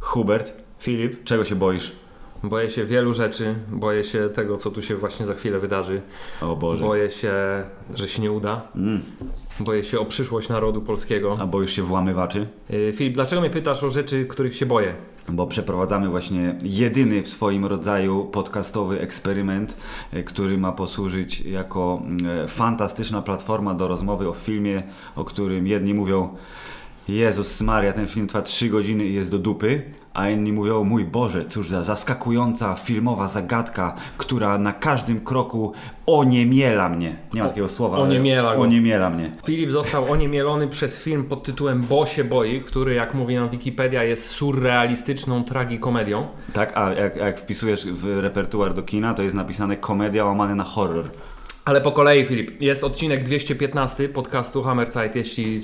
Hubert, Filip, czego się boisz? boję się wielu rzeczy. Boję się tego, co tu się właśnie za chwilę wydarzy. O Boże. Boję się, że się nie uda. Mm. Boję się o przyszłość narodu polskiego. A boisz się włamywaczy? Y, Filip, dlaczego mnie pytasz o rzeczy, których się boję? Bo przeprowadzamy właśnie jedyny w swoim rodzaju podcastowy eksperyment, e, który ma posłużyć jako mm, e, fantastyczna platforma do rozmowy o filmie, o którym jedni mówią Jezus Maria, ten film trwa 3 godziny i jest do dupy, a inni mówią, mój Boże, cóż za zaskakująca filmowa zagadka, która na każdym kroku oniemiela mnie. Nie ma takiego słowa. Oniemiela go. Oniemiela mnie. Filip został oniemielony przez film pod tytułem Bo się boi, który, jak mówi nam Wikipedia, jest surrealistyczną tragikomedią. Tak, a jak, jak wpisujesz w repertuar do kina, to jest napisane komedia łamane na horror. Ale po kolei, Filip, jest odcinek 215 podcastu Hammerzeit, jeśli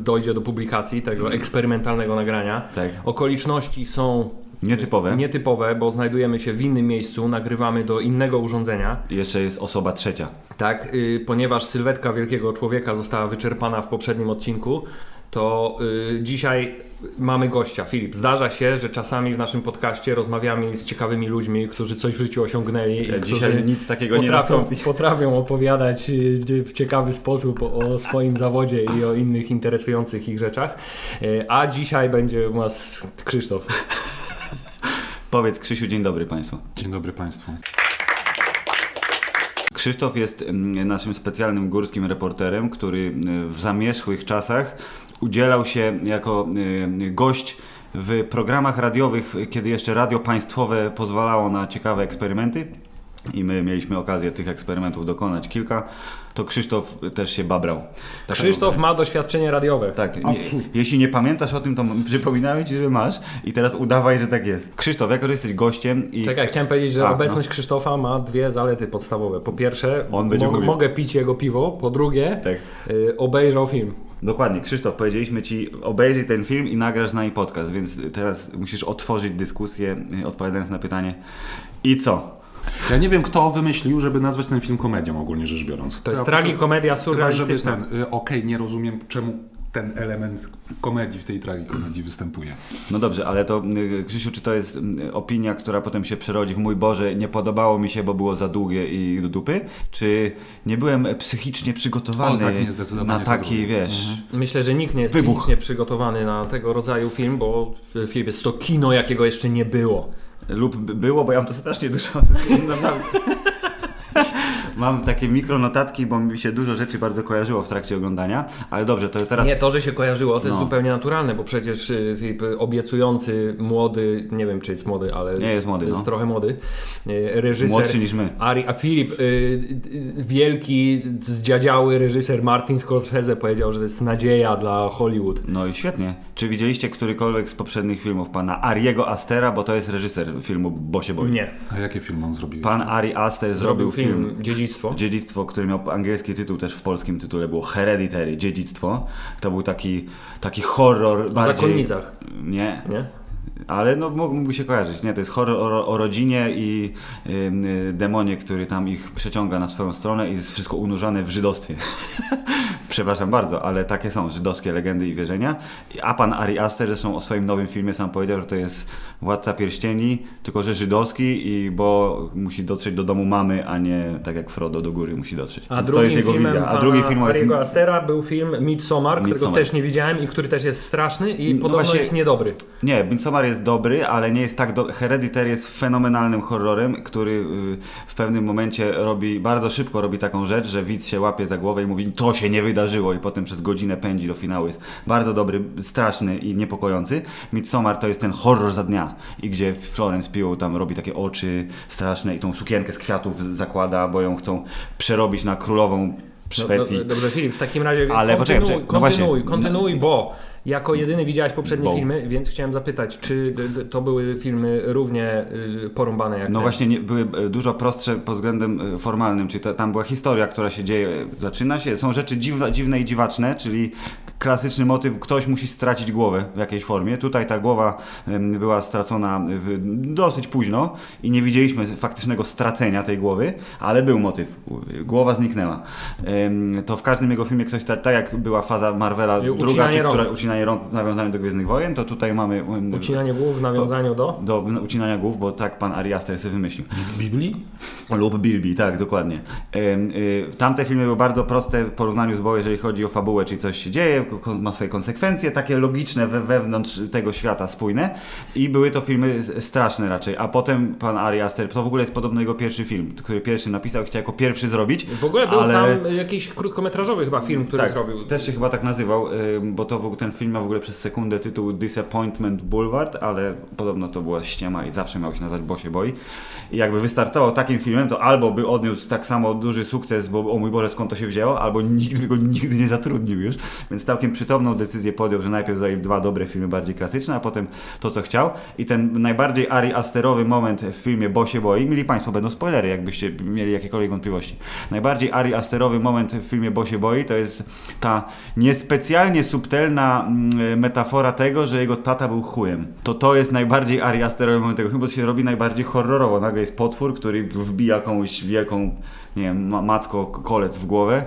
dojdzie do publikacji tego eksperymentalnego nagrania. Tak. Okoliczności są Nietypowe. nietypowe, bo znajdujemy się w innym miejscu, nagrywamy do innego urządzenia. Jeszcze jest osoba trzecia. Tak, y, ponieważ sylwetka wielkiego człowieka została wyczerpana w poprzednim odcinku, to y, dzisiaj mamy gościa. Filip, zdarza się, że czasami w naszym podcaście rozmawiamy z ciekawymi ludźmi, którzy coś w życiu osiągnęli. i dzisiaj nic takiego nie nastąpi. potrafią opowiadać y, w ciekawy sposób o, o swoim zawodzie i o innych interesujących ich rzeczach. Y, A dzisiaj będzie u nas Krzysztof. Powiedz Krzysiu, dzień dobry Państwu. Dzień dobry Państwu. Krzysztof jest mm, naszym specjalnym górskim reporterem, który y, w zamierzchłych czasach udzielał się jako y, gość w programach radiowych, kiedy jeszcze radio państwowe pozwalało na ciekawe eksperymenty. I my mieliśmy okazję tych eksperymentów dokonać kilka. To Krzysztof też się babrał. Krzysztof ma doświadczenie radiowe. Tak, nie, jeśli nie pamiętasz o tym, to przypominamy ci, że masz i teraz udawaj, że tak jest. Krzysztof, jako że jesteś gościem i Czekaj, chciałem powiedzieć, że A, obecność Krzysztofa ma dwie zalety podstawowe. Po pierwsze, mo- mogę pić jego piwo. Po drugie, Tak. y, obejrzał film. Dokładnie, Krzysztof, powiedzieliśmy Ci, obejrzyj ten film i nagrasz z nami podcast, więc teraz musisz otworzyć dyskusję, y, odpowiadając na pytanie i co? Ja nie wiem, kto wymyślił, żeby nazwać ten film komedią ogólnie rzecz biorąc. To jest Ja- tragikomedia Chyba, żeby surrealistyczna. ten... y, Okej, nie rozumiem, czemu ten element komedii w tej tragikomedii występuje. No dobrze, ale to y, Krzysiu, czy to jest y, opinia, która potem się przerodzi w mój Boże, nie podobało mi się, bo było za długie i do dupy? Czy nie byłem psychicznie przygotowany O, tak, na taki, wiesz... Myślę, że nikt nie jest Wybuch. psychicznie przygotowany na tego rodzaju film, bo y, film jest to kino, jakiego jeszcze nie było. Lub by- było, bo ja mam to strasznie dużo. Mam takie mikronotatki, bo mi się dużo rzeczy bardzo kojarzyło w trakcie oglądania, ale dobrze, to teraz... Nie, to, że się kojarzyło, to jest No. zupełnie naturalne, bo przecież y, Filip, obiecujący, młody, nie wiem czy jest młody, ale Nie jest młody, jest no. trochę młody, y, reżyser... Młodszy niż my. Ari, a Filip, y, wielki, zdziadziały reżyser Martin Scorsese powiedział, że to jest nadzieja dla Hollywood. No i świetnie. Czy widzieliście którykolwiek z poprzednich filmów pana Ariego Astera, bo to jest reżyser filmu Bo się boi. Nie. A jakie filmy on zrobił? Pan Ari Aster zrobił, Zrobił film film Dziedzictwo. Dziedzictwo, który miał angielski tytuł, też w polskim tytule było Hereditary, Dziedzictwo. To był taki, taki horror W bardziej... zakonnicach, Nie, nie? ale no mógłby się kojarzyć. Nie, to jest horror o, o rodzinie i ym, y, demonie, który tam ich przeciąga na swoją stronę i jest wszystko unurzane w żydostwie. Przepraszam bardzo, ale takie są żydowskie legendy i wierzenia. A pan Ari Aster zresztą o swoim nowym filmie sam powiedział, że to jest Władca Pierścieni, tylko że żydowski i bo musi dotrzeć do domu mamy, a nie tak jak Frodo do góry musi dotrzeć. A Więc to jest jego wizja. A drugi film jest... Astera był film Midsommar, którego Midsommar. też nie widziałem i który też jest straszny i No podobno właśnie- jest niedobry. Nie, Midsommar jest dobry, ale nie jest tak do... Hereditary jest fenomenalnym horrorem, który y, w pewnym momencie robi, bardzo szybko robi taką rzecz, że widz się łapie za głowę i mówi to się nie wydarzyło i potem przez godzinę pędzi do finału. Jest bardzo dobry, straszny i niepokojący. Midsommar to jest ten horror za dnia i gdzie Florence Pugh tam robi takie oczy straszne i tą sukienkę z kwiatów zakłada, bo ją chcą przerobić na królową No, Szwecji. do- dobrze, Filip, w takim razie Ale kontynuuj, poczekaj, poczekaj. No właśnie. kontynuuj, kontynuuj, bo Jako jedyny widziałeś poprzednie Bo. filmy, więc chciałem zapytać, czy to były filmy równie y, porąbane jak No ten? właśnie nie, były e, dużo prostsze pod względem e, formalnym, czyli ta, tam była historia, która się dzieje, zaczyna się, są rzeczy dziwne, dziwne i dziwaczne, czyli klasyczny motyw, ktoś musi stracić głowę w jakiejś formie. Tutaj ta głowa była stracona w, dosyć późno i nie widzieliśmy faktycznego stracenia tej głowy, ale był motyw. Głowa zniknęła. To w każdym jego filmie ktoś, tak, jak była faza Marvela, I druga, czy która. Ucinanie rąk w nawiązaniu do Gwiezdnych Wojen, to tutaj mamy em, Ucinanie głów w nawiązaniu do? do ucinania głów, bo tak pan Ari Aster sobie wymyślił. Biblii? Lub Bilby, tak, dokładnie. Y, Tamte filmy były bardzo proste w porównaniu z Bo, jeżeli chodzi o fabułę, czyli coś się dzieje, ma swoje konsekwencje, takie logiczne we, wewnątrz tego świata, spójne. I były to filmy straszne raczej. A potem pan Ari Aster, to w ogóle jest podobno jego pierwszy film, który pierwszy napisał i chciał jako pierwszy zrobić. W ogóle był ale... tam jakiś krótkometrażowy chyba film, który tak, zrobił. też się chyba tak nazywał, bo to w ogóle, ten film ma w ogóle przez sekundę tytuł Disappointment Boulevard, ale podobno to była ściema i zawsze miał się nazwać Bo się boi. I jakby wystartował takim filmem, to albo by odniósł tak samo duży sukces, bo o mój Boże, skąd to się wzięło, albo nikt by go nigdy nie zatrudnił już. Więc całkiem przytomną decyzję podjął, że najpierw zrobił dwa dobre filmy bardziej klasyczne, a potem to, co chciał. I ten najbardziej Ari Asterowy moment w filmie Bo się boi, mieli Państwo, będą spoilery, jakbyście mieli jakiekolwiek wątpliwości. Najbardziej Ari Asterowy moment w filmie Bo się boi to jest ta niespecjalnie subtelna mm, metafora tego, że jego tata był chujem. To to jest najbardziej Ari Asterowy moment tego filmu, bo to się robi najbardziej horrorowo. Nagle jest potwór, który wbija komuś wielką, nie wiem, ma- macko kolec w głowę,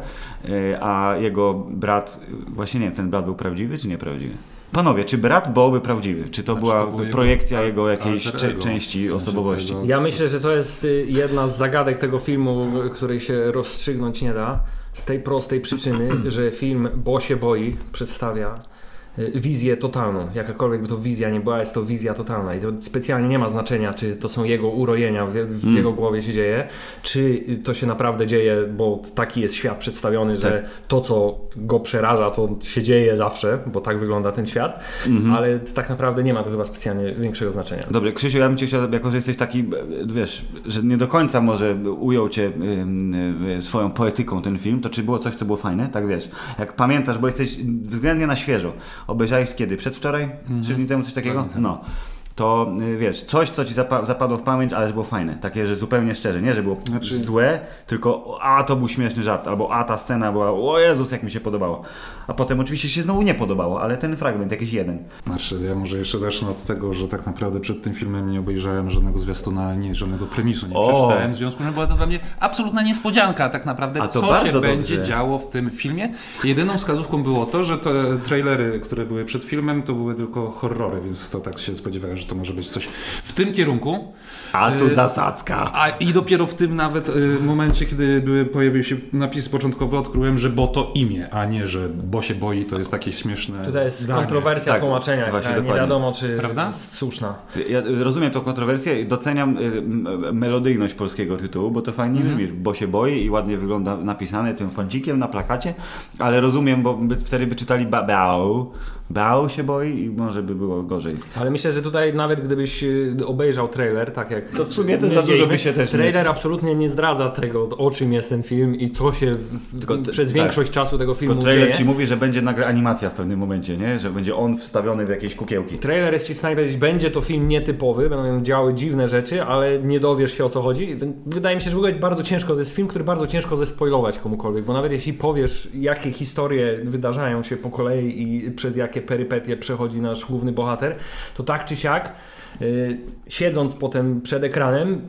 yy, a jego brat, właśnie nie wiem, ten brat był prawdziwy czy nieprawdziwy? Panowie, czy brat Bo był prawdziwy? Czy to Znaczy, była to projekcja jego jakiejś części w sensie osobowości? tego- Ja myślę, że to jest y, jedna z zagadek tego filmu, której się rozstrzygnąć nie da. Z tej prostej przyczyny, że film Bo się boi przedstawia wizję totalną. Jakakolwiek by to wizja nie była, jest to wizja totalna. I to specjalnie nie ma znaczenia, czy to są jego urojenia w, w Mm. jego głowie się dzieje, czy y, to się naprawdę dzieje, bo taki jest świat przedstawiony, że Tak. to, co go przeraża, to się dzieje zawsze, bo tak wygląda ten świat, Mhm. ale tak naprawdę nie ma to chyba specjalnie większego znaczenia. Dobrze, Krzysiu, ja bym Cię chciał, jako że jesteś taki, e, wiesz, że nie do końca może ujął Cię ym, y, swoją poetyką ten film, to czy było coś, co było fajne? Tak wiesz, jak pamiętasz, bo jesteś względnie na świeżo. Obejrzałeś kiedy? Przedwczoraj? Trzy dni temu coś takiego? No. To y, wiesz, coś, co ci zapa- zapadło w pamięć, ale było fajne. Takie, że zupełnie szczerze, nie, że było Znaczy- złe, tylko a to był śmieszny żart, albo a ta scena była, o Jezus, jak mi się podobało. A potem oczywiście się znowu nie podobało, ale ten fragment, jakiś jeden. Znaczy, ja może jeszcze zacznę od tego, że tak naprawdę przed tym filmem nie obejrzałem żadnego zwiastuna, nie, żadnego premisu nie O! przeczytałem, w związku z czym była to dla mnie absolutna niespodzianka tak naprawdę, A co się dobrze. będzie działo w tym filmie. Jedyną wskazówką było to, że te trailery, które były przed filmem, to były tylko horrory, więc to tak się spodziewałem, że to może być coś w tym kierunku. A tu Y, zasadzka. A i dopiero w tym nawet y, momencie, kiedy były, pojawił się napis początkowy, odkryłem, że bo to imię, a nie, że bo się boi, to jest takie śmieszne Tutaj jest zdanie. kontrowersja Tak, tłumaczenia, właśnie, nie dokładnie. wiadomo czy Prawda? jest słuszna. Ja rozumiem tą kontrowersję i doceniam y, melodyjność polskiego tytułu, bo to fajnie Mhm. brzmi, bo się boi i ładnie wygląda napisane tym foncikiem na plakacie, ale rozumiem, bo by, wtedy by czytali ba- bał, się boi i może by było gorzej. Ale myślę, że tutaj nawet gdybyś y, obejrzał trailer, tak jak... To w sumie to nie za dużo by się też nie- Trailer absolutnie nie zdradza tego, o czym jest ten film i co się Tylko przez tak. większość czasu tego filmu Tylko trailer dzieje. ci mówi, że będzie nagle animacja w pewnym momencie, nie? Że będzie on wstawiony w jakieś kukiełki. Trailer jest ci w stanie powiedzieć, będzie to film nietypowy, będą działy dziwne rzeczy, ale nie dowiesz się o co chodzi. Wydaje mi się, że w ogóle bardzo ciężko, to jest film, który bardzo ciężko zespoilować komukolwiek, bo nawet jeśli powiesz, jakie historie wydarzają się po kolei i przez jakie perypetie przechodzi nasz główny bohater, to tak czy siak, siedząc potem przed ekranem,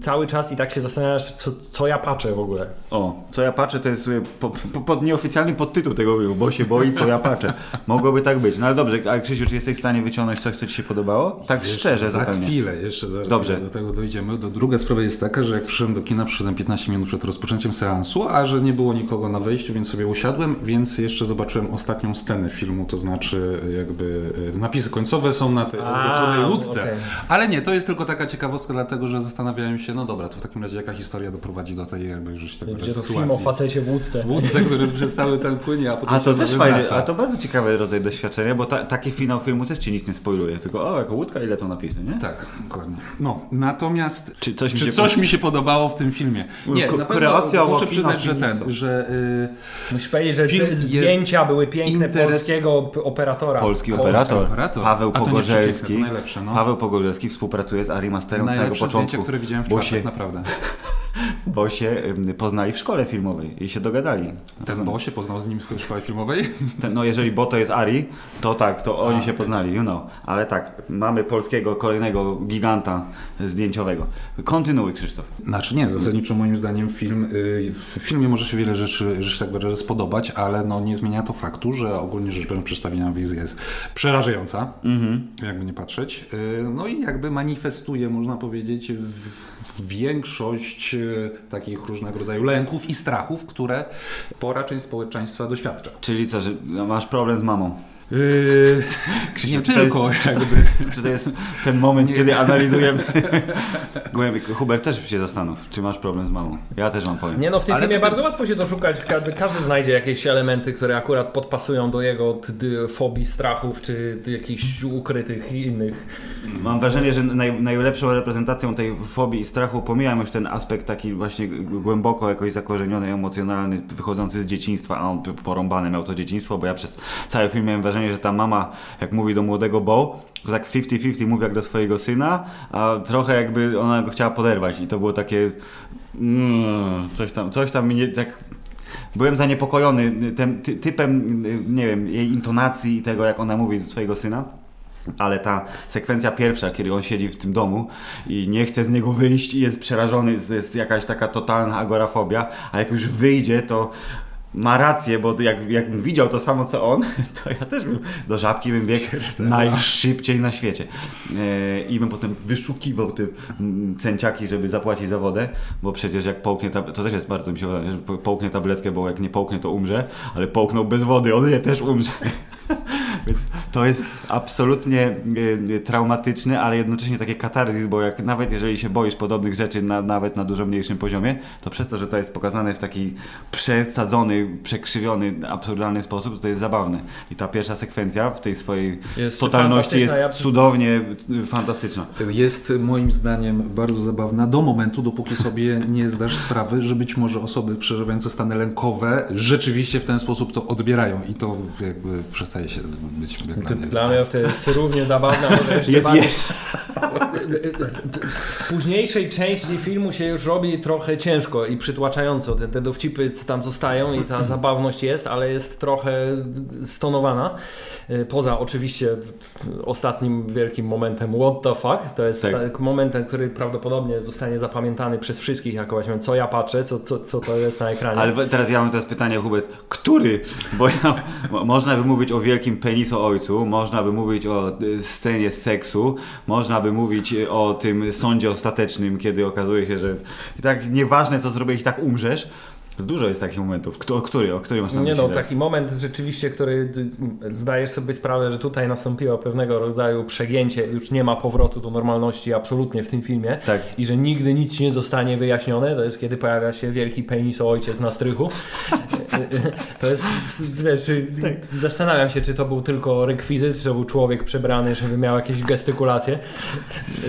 cały czas i tak się zastanawiasz, co, co ja patrzę w ogóle. O, co ja patrzę, to jest y, po, po, pod nieoficjalny podtytuł tego filmu, bo się boi, co ja patrzę. Mogłoby tak być. No ale dobrze, a Krzysiu, czy jesteś w stanie wyciągnąć coś, co ci się podobało? Tak Jeszcze szczerze za zupełnie. chwilę, jeszcze zaraz Dobrze. do tego dojdziemy. Do druga sprawa jest taka, że jak przyszedłem do kina, przyszedłem 15 minut przed rozpoczęciem seansu, a że nie było nikogo na wejściu, więc sobie usiadłem, więc jeszcze zobaczyłem ostatnią scenę filmu, to znaczy jakby e, napisy końcowe są na tej odwróconej łódce. Ale nie, to jest tylko taka ciekawostka, dlatego że zastanawiałem się, no dobra, to w takim razie jaka historia doprowadzi do tej jakby już tak Gdzie to sytuacji. film o facecie w łódce. Wódce, który przez cały ten płynie, a potem A to się też fajne, a to bardzo ciekawy rodzaj doświadczenia, bo ta, taki finał filmu też ci nic nie spoiluje, tylko o, jako łódka i lecą napisy, nie? Tak, dokładnie. No, natomiast Czy coś mi czy się coś mi się podobało w tym filmie? Nie, Ko- na kreacja pewno muszę przyznać, że ten, że y, Musisz powiedzieć, że Film zdjęcia były piękne interes- polskiego operatora. Polski Polski. operator, operator. Paweł A to nie Pogorzelski. najlepsze, no. Paweł Pogorzelski współpracuje z Ari Masterem od samego najlepsze początku. zdjęcia, które widziałem w czwartek, się, naprawdę. bo się poznali w szkole filmowej i się dogadali. Ten Bo się poznał z nim w szkole filmowej. Ten, no jeżeli Bo to jest Ari, to tak, to oni A, się poznali, you know. Ale tak, mamy polskiego kolejnego giganta zdjęciowego. Kontynuuj Krzysztof. Znaczy nie, zasadniczo moim zdaniem film, y, w filmie może się wiele rzeczy, rzeczy tak wyrażę, spodobać, ale no nie zmienia to faktu, że ogólnie rzecz biorąc przedstawiona wizja jest przerażająca, jakby nie patrzeć. Y, No i jakby manifestuje, można powiedzieć, w- większość y, takich różnego rodzaju lęków i strachów, które pora część społeczeństwa doświadcza. Czyli co, że masz problem z mamą? Yy, nie Czy to tylko, jest, jakby. Czy to jest ten moment, kiedy analizujemy? Głębiej, Hubert też się zastanów, czy masz problem z mamą. Ja też mam powiem. Nie no, w tym Ale filmie bardzo łatwo się doszukać. Każdy, każdy znajdzie jakieś elementy, które akurat podpasują do jego fobii, strachów, czy jakichś ukrytych innych. Mam wrażenie, że naj, najlepszą reprezentacją tej fobii i strachu, pomijam już ten aspekt taki właśnie głęboko jakoś zakorzeniony, emocjonalny, wychodzący z dzieciństwa, a on p- porąbane miał to dzieciństwo, bo ja przez cały film miałem wrażenie, że ta mama, jak mówi do młodego Bo, to tak 50-50 mówi jak do swojego syna, a trochę jakby ona go chciała poderwać i to było takie mm, coś tam, coś tam mi nie, tak Byłem zaniepokojony tym ty, typem, nie wiem, jej intonacji i tego, jak ona mówi do swojego syna. Ale ta sekwencja pierwsza, kiedy on siedzi w tym domu i nie chce z niego wyjść i jest przerażony, jest jakaś taka totalna agorafobia, a jak już wyjdzie, to ma rację, bo jak, jakbym widział to samo co on, to ja też bym do żabki bym biegł najszybciej na świecie. E, I bym potem wyszukiwał te cęciaki, żeby zapłacić za wodę, bo przecież jak połknie, tab- to też jest bardzo mi się wydaje, że po- połknie tabletkę, bo jak nie połknie to umrze, ale połknął bez wody, on nie też umrze. To jest absolutnie e, traumatyczne, ale jednocześnie takie katarzis, bo jak nawet jeżeli się boisz podobnych rzeczy, na, nawet na dużo mniejszym poziomie, to przez to, że to jest pokazane w taki przesadzony, przekrzywiony, absurdalny sposób, to jest zabawne. I ta pierwsza sekwencja w tej swojej Jest totalności jest ja- cudownie y, fantastyczna. Jest moim zdaniem bardzo zabawna do momentu, dopóki sobie nie zdasz sprawy, że być może osoby przeżywające stany lękowe rzeczywiście w ten sposób to odbierają i to jakby przestaje się być dla mnie. Dla mnie to jest równie zabawne, a może jeszcze Jest bardziej. W późniejszej części filmu się już robi trochę ciężko i przytłaczająco. Te, te dowcipy tam zostają i ta zabawność jest, ale jest trochę stonowana. Y, Poza oczywiście ostatnim wielkim momentem What the fuck. To jest Tak. tak. momentem, który prawdopodobnie zostanie zapamiętany przez wszystkich jako właśnie co ja patrzę, co, co, co to jest na ekranie. Ale teraz ja mam teraz pytanie, Hubert, który? Bo ja, mo- można by mówić o wielkim penisu ojcu, można by mówić o y, scenie seksu, można by mówić y, o tym sądzie ostatecznym, kiedy okazuje się, że tak nieważne co zrobisz, i tak umrzesz. Dużo jest takich momentów. Kto, o który? O który masz na Nie myśli no, teraz? taki moment rzeczywiście, który y, zdajesz sobie sprawę, że tutaj nastąpiło pewnego rodzaju przegięcie, już nie ma powrotu do normalności absolutnie w tym filmie Tak. i że nigdy nic nie zostanie wyjaśnione, to jest kiedy pojawia się wielki penis ojciec na strychu. to jest, wiesz, y, zastanawiam się, czy to był tylko rekwizyt, czy to był człowiek przebrany, żeby miał jakieś gestykulacje.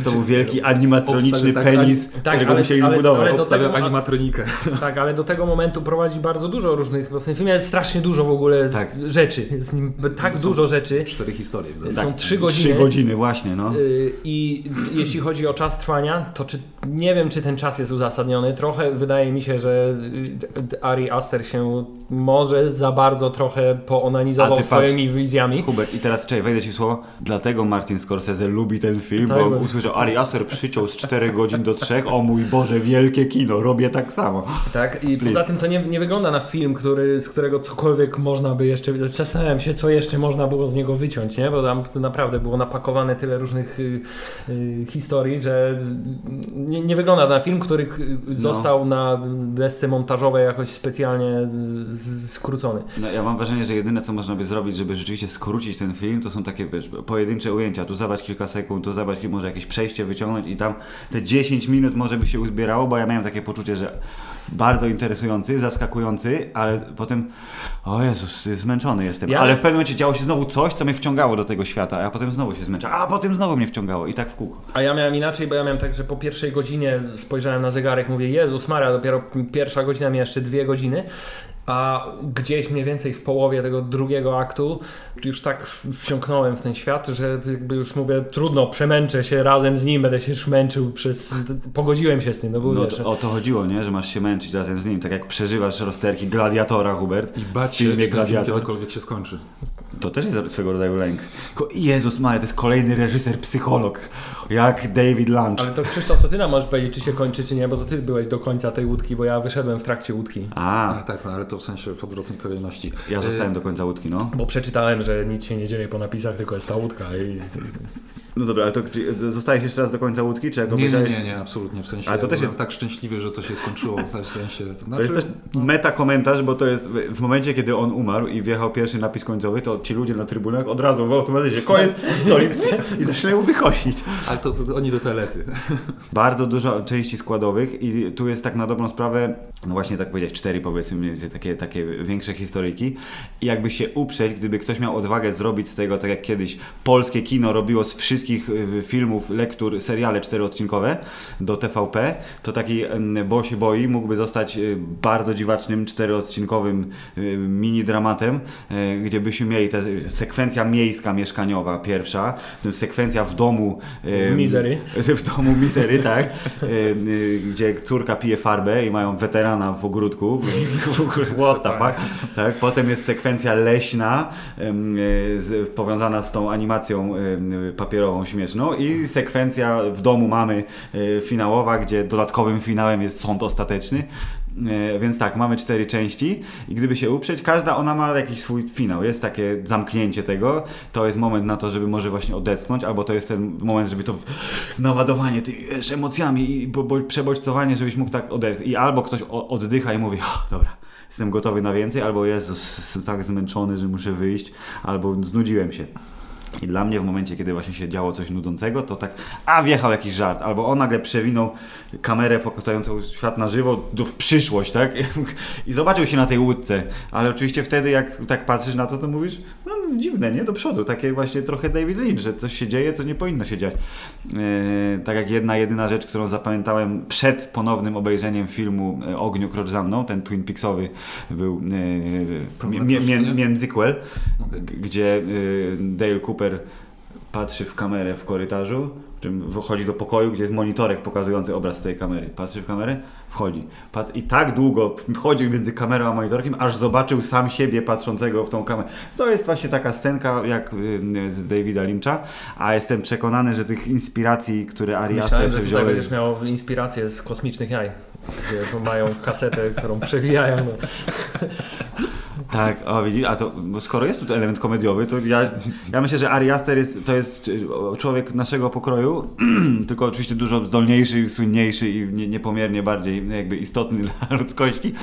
To był wielki animatroniczny tak, penis, tak, którego ale- musieli ale- zbudować. ale Obstawiam tego- animatronikę. Tak, ale do tego momentu prowadzi bardzo dużo różnych, bo w tym filmie jest strasznie dużo w ogóle Tak. rzeczy, w nim tak Są dużo rzeczy. Cztery historie. w Są zasadzie. trzy godziny. Trzy godziny, właśnie, no. Y, I jeśli chodzi o czas trwania, to czy, nie wiem, czy ten czas jest uzasadniony. Trochę wydaje mi się, że y, Ari Aster się może za bardzo trochę poonanizował swoimi wizjami. Hubert, i teraz czekaj, wejdę ci w słowo. Dlatego Martin Scorsese lubi ten film, Tak, bo bo- usłyszał Ari Aster przyciął z 4 godzin do 3. O mój Boże, wielkie kino, robię tak samo. Tak, i Please. poza tym to nie, nie wygląda na film, który, z którego cokolwiek można by jeszcze. Zastanawiam się, co jeszcze można było z niego wyciąć, nie? Bo tam to naprawdę było napakowane tyle różnych y, y, historii, że nie, nie wygląda na film, który y, został na desce montażowej jakoś specjalnie skrócony. No, ja mam wrażenie, że jedyne co można by zrobić, żeby rzeczywiście skrócić ten film, to są takie wiesz, pojedyncze ujęcia. Tu zobacz kilka sekund, tu zobacz może jakieś przejście wyciągnąć i tam te 10 minut może by się uzbierało, bo ja miałem takie poczucie, że bardzo interesujący, zaskakujący, ale potem o Jezus, zmęczony jestem. Ja- Ale w pewnym momencie działo się znowu coś, co mnie wciągało do tego świata, a potem znowu się zmęcza, a potem znowu mnie wciągało i tak w kółko. A ja miałem inaczej, bo ja miałem tak, że po pierwszej godzinie spojrzałem na zegarek, mówię, Jezus Maria, dopiero pierwsza godzina miała jeszcze dwie godziny, a gdzieś mniej więcej w połowie tego drugiego aktu już tak wsiąknąłem w ten świat, że jakby już mówię, trudno, przemęczę się razem z nim, będę się już męczył przez... Pogodziłem się z tym, no bo No wiesz, to, o to chodziło, nie? Że masz się męczyć razem z nim, tak jak przeżywasz rozterki gladiatora, Hubert. I bać się, filmie Gladiator. kiedykolwiek się skończy. To też jest swego rodzaju lęk. Jezus Maria, to jest kolejny reżyser, psycholog, jak David Lunch. Ale to Krzysztof, to ty nam możesz powiedzieć, czy się kończy, czy nie, bo to ty byłeś do końca tej łódki, bo ja wyszedłem w trakcie łódki. A, A, tak, no, ale to w sensie w odwrotnej kolejności. ja Y, zostałem do końca łódki, no. Bo przeczytałem, że nic się nie dzieje po napisach, tylko jest ta łódka i... No dobra, ale to zostajesz jeszcze raz do końca łódki, czy jak Nie, nie, obejrzałeś? nie, nie, absolutnie. W sensie, Ale to ja też jest- tak szczęśliwy, że to się skończyło. W sensie, to, To znaczy, jest też meta komentarz, bo to jest w- momencie, kiedy on umarł i wjechał pierwszy napis końcowy, to ci ludzie na trybunach od razu w automatycznie koniec historii i zaczynają wychodzić. Ale to, to, oni do toalety. Bardzo dużo części składowych i tu jest tak na dobrą sprawę, no właśnie tak powiedzieć, cztery powiedzmy mniej więcej takie, takie większe historyjki i jakby się uprzeć, gdyby ktoś miał odwagę zrobić z tego, tak jak kiedyś polskie kino robiło z wszystkich y, filmów, lektur, seriale czteroodcinkowe do TVP, to taki Bo się boi mógłby zostać y, bardzo dziwacznym czteroodcinkowym y, mini dramatem, gdzie byśmy mieli te sekwencja miejska mieszkaniowa pierwsza, sekwencja w domu Misery. w domu Misery, tak? Gdzie córka pije farbę i mają weterana w ogródku. What the fuck? Tak? Potem jest sekwencja leśna, powiązana z tą animacją papierową śmieszną i sekwencja w domu mamy y, finałowa, gdzie dodatkowym finałem jest sąd ostateczny. E, Więc tak, mamy cztery części i gdyby się uprzeć, każda ona ma jakiś swój finał. Jest takie zamknięcie tego, to jest moment na to, żeby może właśnie odetchnąć, albo to jest ten moment, żeby to naładowanie tymi wiesz, emocjami i bo, bo, przebodźcowanie, żebyś mógł tak odetchnąć. I albo ktoś oddycha i mówi, "O, dobra, jestem gotowy na więcej, albo jestem tak zmęczony, że muszę wyjść, albo znudziłem się. I dla mnie w momencie, kiedy właśnie się działo coś nudzącego, to tak, a wjechał jakiś żart, albo on nagle przewinął kamerę pokazującą świat na żywo do, w przyszłość, tak? I zobaczył się na tej łódce, ale oczywiście wtedy jak tak patrzysz na to, to mówisz, no dziwne, nie? Do przodu, takie właśnie trochę David Lynch, że coś się dzieje, co nie powinno się dziać. Yy, tak jak jedna, jedyna rzecz, którą zapamiętałem przed ponownym obejrzeniem filmu e, Ogniu Krocz za mną, ten Twin Peaksowy był yy, mie, mie, proszenia? międzyquel, g- gdzie y, Dale Cooper patrzy w kamerę w korytarzu, czym wchodzi do pokoju, gdzie jest monitorek pokazujący obraz tej kamery. Patrzy w kamerę, wchodzi. Pat I tak długo chodził między kamerą a monitorkiem, aż zobaczył sam siebie patrzącego w tą kamerę. To jest właśnie taka scenka jak y, z Davida Lyncha, a jestem przekonany, że tych inspiracji, które Ari Aster Myślałem, że sobie tutaj wziął będziesz z... miał inspirację z kosmicznych jaj. Gdzie mają kasetę, którą przewijają. No. Tak, o widzisz, a to skoro jest tu element komediowy, to ja, ja myślę, że Ari Aster jest, to jest y, człowiek naszego pokroju, tylko oczywiście dużo zdolniejszy, słynniejszy i nie, niepomiernie bardziej jakby istotny dla ludzkości,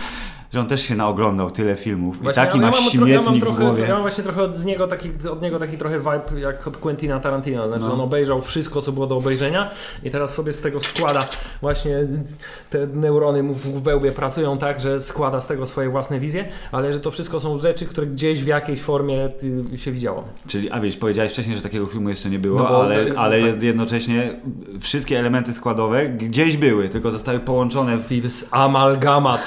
że on też się naoglądał tyle filmów Właśnie, i taki ja tro- ja śmietnik w trochę, głowie. Ja mam właśnie trochę od, z niego taki, od niego taki trochę vibe jak od Quentina Tarantino. Znaczy No. on obejrzał wszystko, co było do obejrzenia i teraz sobie z tego składa właśnie te neurony mu w wełbie pracują tak, że składa z tego swoje własne wizje, ale że to wszystko są rzeczy, które gdzieś w jakiejś formie y, się widziało. Czyli, a wiesz, powiedziałeś wcześniej, że takiego filmu jeszcze nie było, No bo- ale, ale tak. jednocześnie wszystkie elementy składowe gdzieś były, tylko zostały połączone w Philips amalgamat.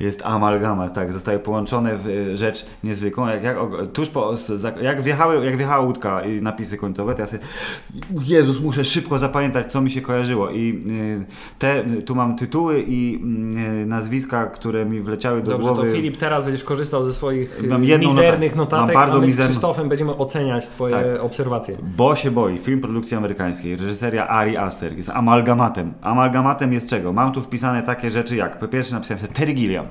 Jest amalgama, tak, zostały połączone w y, rzecz niezwykłą. Jak, jak, tuż po, z- jak, wjechały, jak wjechała łódka i napisy końcowe, to ja sobie, Jezus, muszę szybko zapamiętać, co mi się kojarzyło. I y, te, tu mam tytuły i y, nazwiska, które mi wleciały do Dobrze, głowy. to Filip teraz będziesz korzystał ze swoich Mam jedną mizernych notat- notatek, mam bardzo a my z mizerną- Krzysztofem będziemy oceniać twoje Tak. obserwacje. Bo się boi, film produkcji amerykańskiej, reżyseria Ari Aster, jest amalgamatem. Amalgamatem jest czego? Mam tu wpisane takie rzeczy jak, po pierwsze napisałem sobie Terry Gilliam.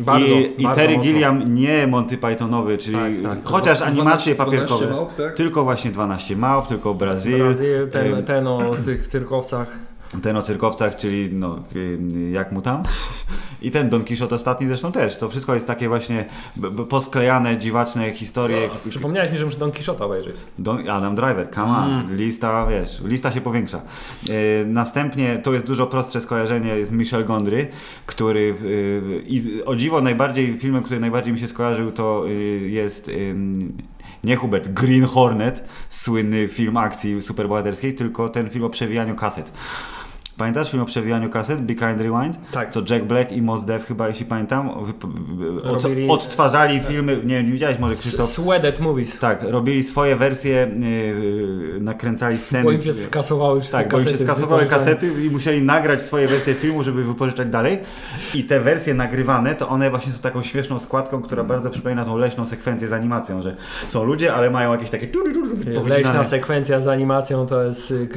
Bardzo, I, i bardzo Terry mocno. Gilliam nie Monty Pythonowy, czyli Tak, tak. chociaż 12 animacje papierkowe. małp, tak? Tylko właśnie 12 małp, tylko Brazil. Brazil, ten, ten o tych cyrkowcach. Ten o cyrkowcach, czyli no, y, jak mu tam? I ten Don Quixote ostatni zresztą też. To wszystko jest takie właśnie posklejane, dziwaczne historie. Przypomniałeś mi, że muszę Don Quixote obejrzeć. Don, Adam Driver, come on. Mm. Lista, wiesz, lista się powiększa. E, następnie to jest dużo prostsze skojarzenie z Michel Gondry, który y, i o dziwo najbardziej, filmem, który najbardziej mi się skojarzył to y, jest nie Hubert, Green Hornet, słynny film akcji superbohaterskiej, tylko ten film o przewijaniu kaset. Pamiętasz film o przewijaniu kaset, Be Kind Rewind? Tak. Co Jack Black i Mos Def chyba, jeśli pamiętam, od, odtwarzali filmy, nie nie widziałeś może Krzysztof? Sweated Movies. Tak, robili swoje wersje, yy, nakręcali sceny. Bo im się skasowały wszystkie tak, bo im się skasowały kasety i musieli nagrać swoje wersje filmu, żeby wypożyczać dalej. I te wersje nagrywane, to one właśnie są taką śmieszną składką, która bardzo przypomina tą leśną sekwencję z animacją, że są ludzie, ale mają jakieś takie Leśna sekwencja z animacją to jest y,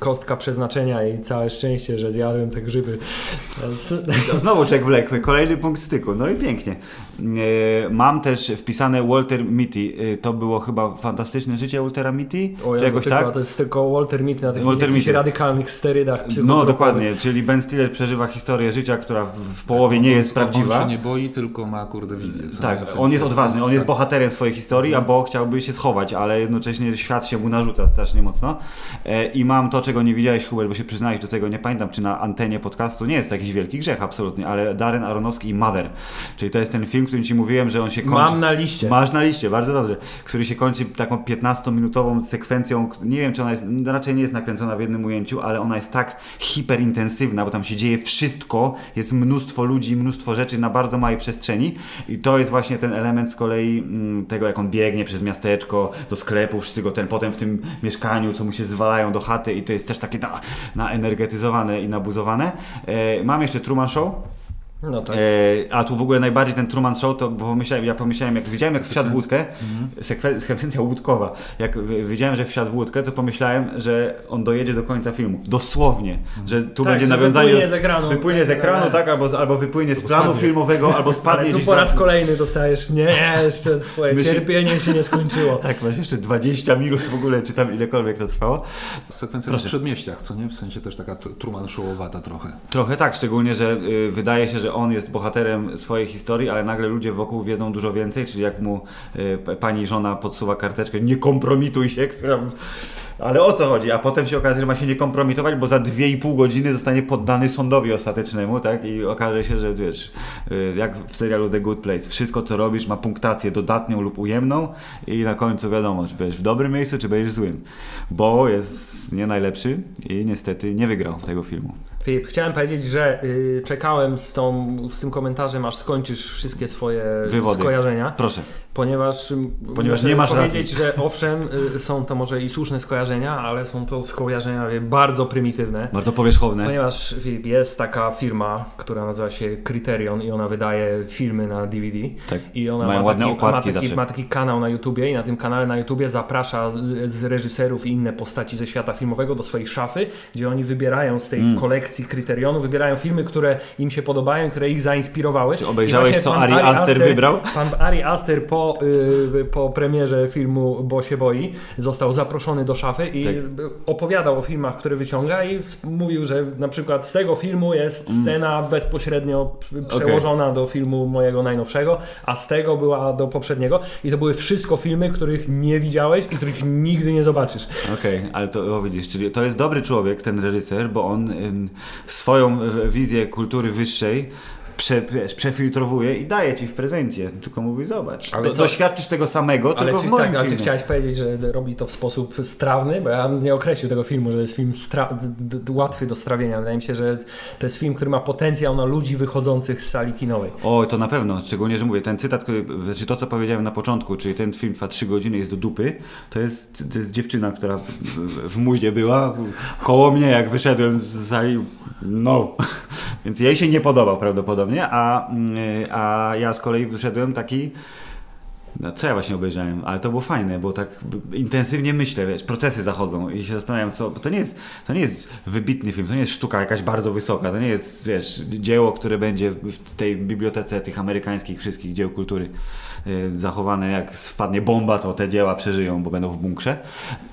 kostka przeznaczenia i całe szczęście, że zjadłem te grzyby. To Znowu Jack Black, kolejny punkt styku. No i pięknie. E, Mam też wpisane Walter Mitty. E, To było chyba fantastyczne życie Waltera Mitty? O Jezu, jakoś tylko, tak? To jest tylko Walter Mitty na takich Walter Mitty. radykalnych sterydach No dokładnie, czyli Ben Stiller przeżywa historię życia, która w, połowie nie jest On prawdziwa. się nie boi, tylko ma kurde wizję. Tak? W on jest odważny, on jest tak. bohaterem swojej historii, a Bo chciałby się schować, ale jednocześnie świat się mu narzuca strasznie mocno. E, I mam to, czego nie widziałeś, Hubert, bo się przyznałeś do tego, nie pamiętam, czy na antenie podcastu, nie jest to jakiś wielki grzech, absolutnie, ale Darren Aronofsky i Mother, czyli to jest ten film, którym ci mówiłem, że on się kończy... Mam na liście. Masz na liście, bardzo dobrze. Który się kończy taką 15-minutową sekwencją. Nie wiem, czy ona jest, raczej nie jest nakręcona w jednym ujęciu, ale ona jest tak hiperintensywna, bo tam się dzieje wszystko, jest mnóstwo ludzi, mnóstwo rzeczy na bardzo małej przestrzeni. I to jest właśnie ten element z kolei mm, tego, jak on biegnie przez miasteczko, do sklepu, wszystkiego, ten potem w tym mieszkaniu, co mu się zwalają do chaty, i to jest też takie na, naenergetyzowane i nabuzowane. E, mam jeszcze Truman Show. No tak. E, a tu w ogóle najbardziej ten Truman Show, to bo pomyślałem, ja pomyślałem, jak widziałem jak wsiadł w łódkę, sekwen- sekwencja łódkowa, jak widziałem, że wsiadł w łódkę, to pomyślałem, że on dojedzie do końca filmu. Dosłownie, że tu Tak, będzie że nawiązanie. wypłynie z ekranu. Wypłynie z ekranu, tak, albo, albo wypłynie z planu spadnie. filmowego, albo Ale spadnie tu gdzieś po raz kolejny dostajesz, nie, jeszcze twoje Myśli- cierpienie się nie skończyło. Tak, masz jeszcze 20 minut w ogóle, czy tam ilekolwiek to trwało. Sekwencja Proszę. na przedmieściach, co nie? W sensie też taka tr- Truman Showowata trochę. Trochę tak, szczególnie, że y, wydaje się, że on jest bohaterem swojej historii, ale nagle ludzie wokół wiedzą dużo więcej, czyli jak mu y, pani żona podsuwa karteczkę, nie kompromituj się, która... Ale o co chodzi? A potem się okazuje, że ma się nie kompromitować, bo za 2,5 godziny zostanie poddany sądowi ostatecznemu, tak? I okaże się, że wiesz, y, jak w serialu The Good Place, wszystko co robisz ma punktację dodatnią lub ujemną i na końcu wiadomo, czy będziesz w dobrym miejscu, czy będziesz złym. Bo jest nie najlepszy i niestety nie wygrał tego filmu. Filip, chciałem powiedzieć, że y, czekałem z, tą, z tym komentarzem, aż skończysz wszystkie swoje Wywody. skojarzenia, Proszę. Ponieważ, ym, Ponieważ nie masz powiedzieć, że owszem, y, są to może i słuszne skojarzenia, ale są to skojarzenia wie, bardzo prymitywne. Bardzo powierzchowne. Ponieważ Filip, jest taka firma, która nazywa się Criterion i ona wydaje filmy na DVD. Tak. I ona Mają ma ładne taki, okładki ma, taki, ma taki kanał na YouTubie i na tym kanale na YouTubie zaprasza y, z reżyserów i inne postaci ze świata filmowego do swojej szafy, gdzie oni wybierają z tej Mm. kolekcji Criterionu, wybierają filmy, które im się podobają, które ich zainspirowały. Czy obejrzałeś, co Ari Aster wybrał? Pan Ari Aster po, y, po premierze filmu Bo się boi został zaproszony do szafy i Tak. opowiadał o filmach, które wyciąga i mówił, że na przykład z tego filmu jest Mm. scena bezpośrednio przełożona do filmu mojego najnowszego, a z tego była do poprzedniego i to były wszystko filmy, których nie widziałeś i których nigdy nie zobaczysz. Okej, ale to o, widzisz, czyli to jest dobry człowiek, ten reżyser, bo on ym, swoją y, wizję kultury wyższej prze, wiesz, przefiltrowuje i daje ci w prezencie. Tylko mówi, zobacz, Ale do, doświadczysz tego samego, Ale tylko czy, w moim tak, a czy filmie. chciałeś powiedzieć, że robi to w sposób strawny? Bo ja bym nie określił tego filmu, że to jest film łatwy do strawienia. Wydaje mi się, że to jest film, który ma potencjał na ludzi wychodzących z sali kinowej. O, to na pewno, szczególnie, że mówię, ten cytat, który, znaczy to, co powiedziałem na początku, czyli ten film trwa 3 godziny, jest do dupy, to jest, to jest dziewczyna, która w, w, muździe była, koło mnie, jak wyszedłem z sali, no. Więc jej się nie podobał prawdopodobnie, a, mm, a ja z kolei wyszedłem taki no, co ja właśnie obejrzałem, ale to było fajne, bo tak intensywnie myślę, wiesz, procesy zachodzą i się zastanawiam, co, bo to nie jest, to nie jest wybitny film, to nie jest sztuka jakaś bardzo wysoka, to nie jest, wiesz, dzieło, które będzie w tej bibliotece tych amerykańskich wszystkich dzieł kultury zachowane, jak wpadnie bomba, to te dzieła przeżyją, bo będą w bunkrze.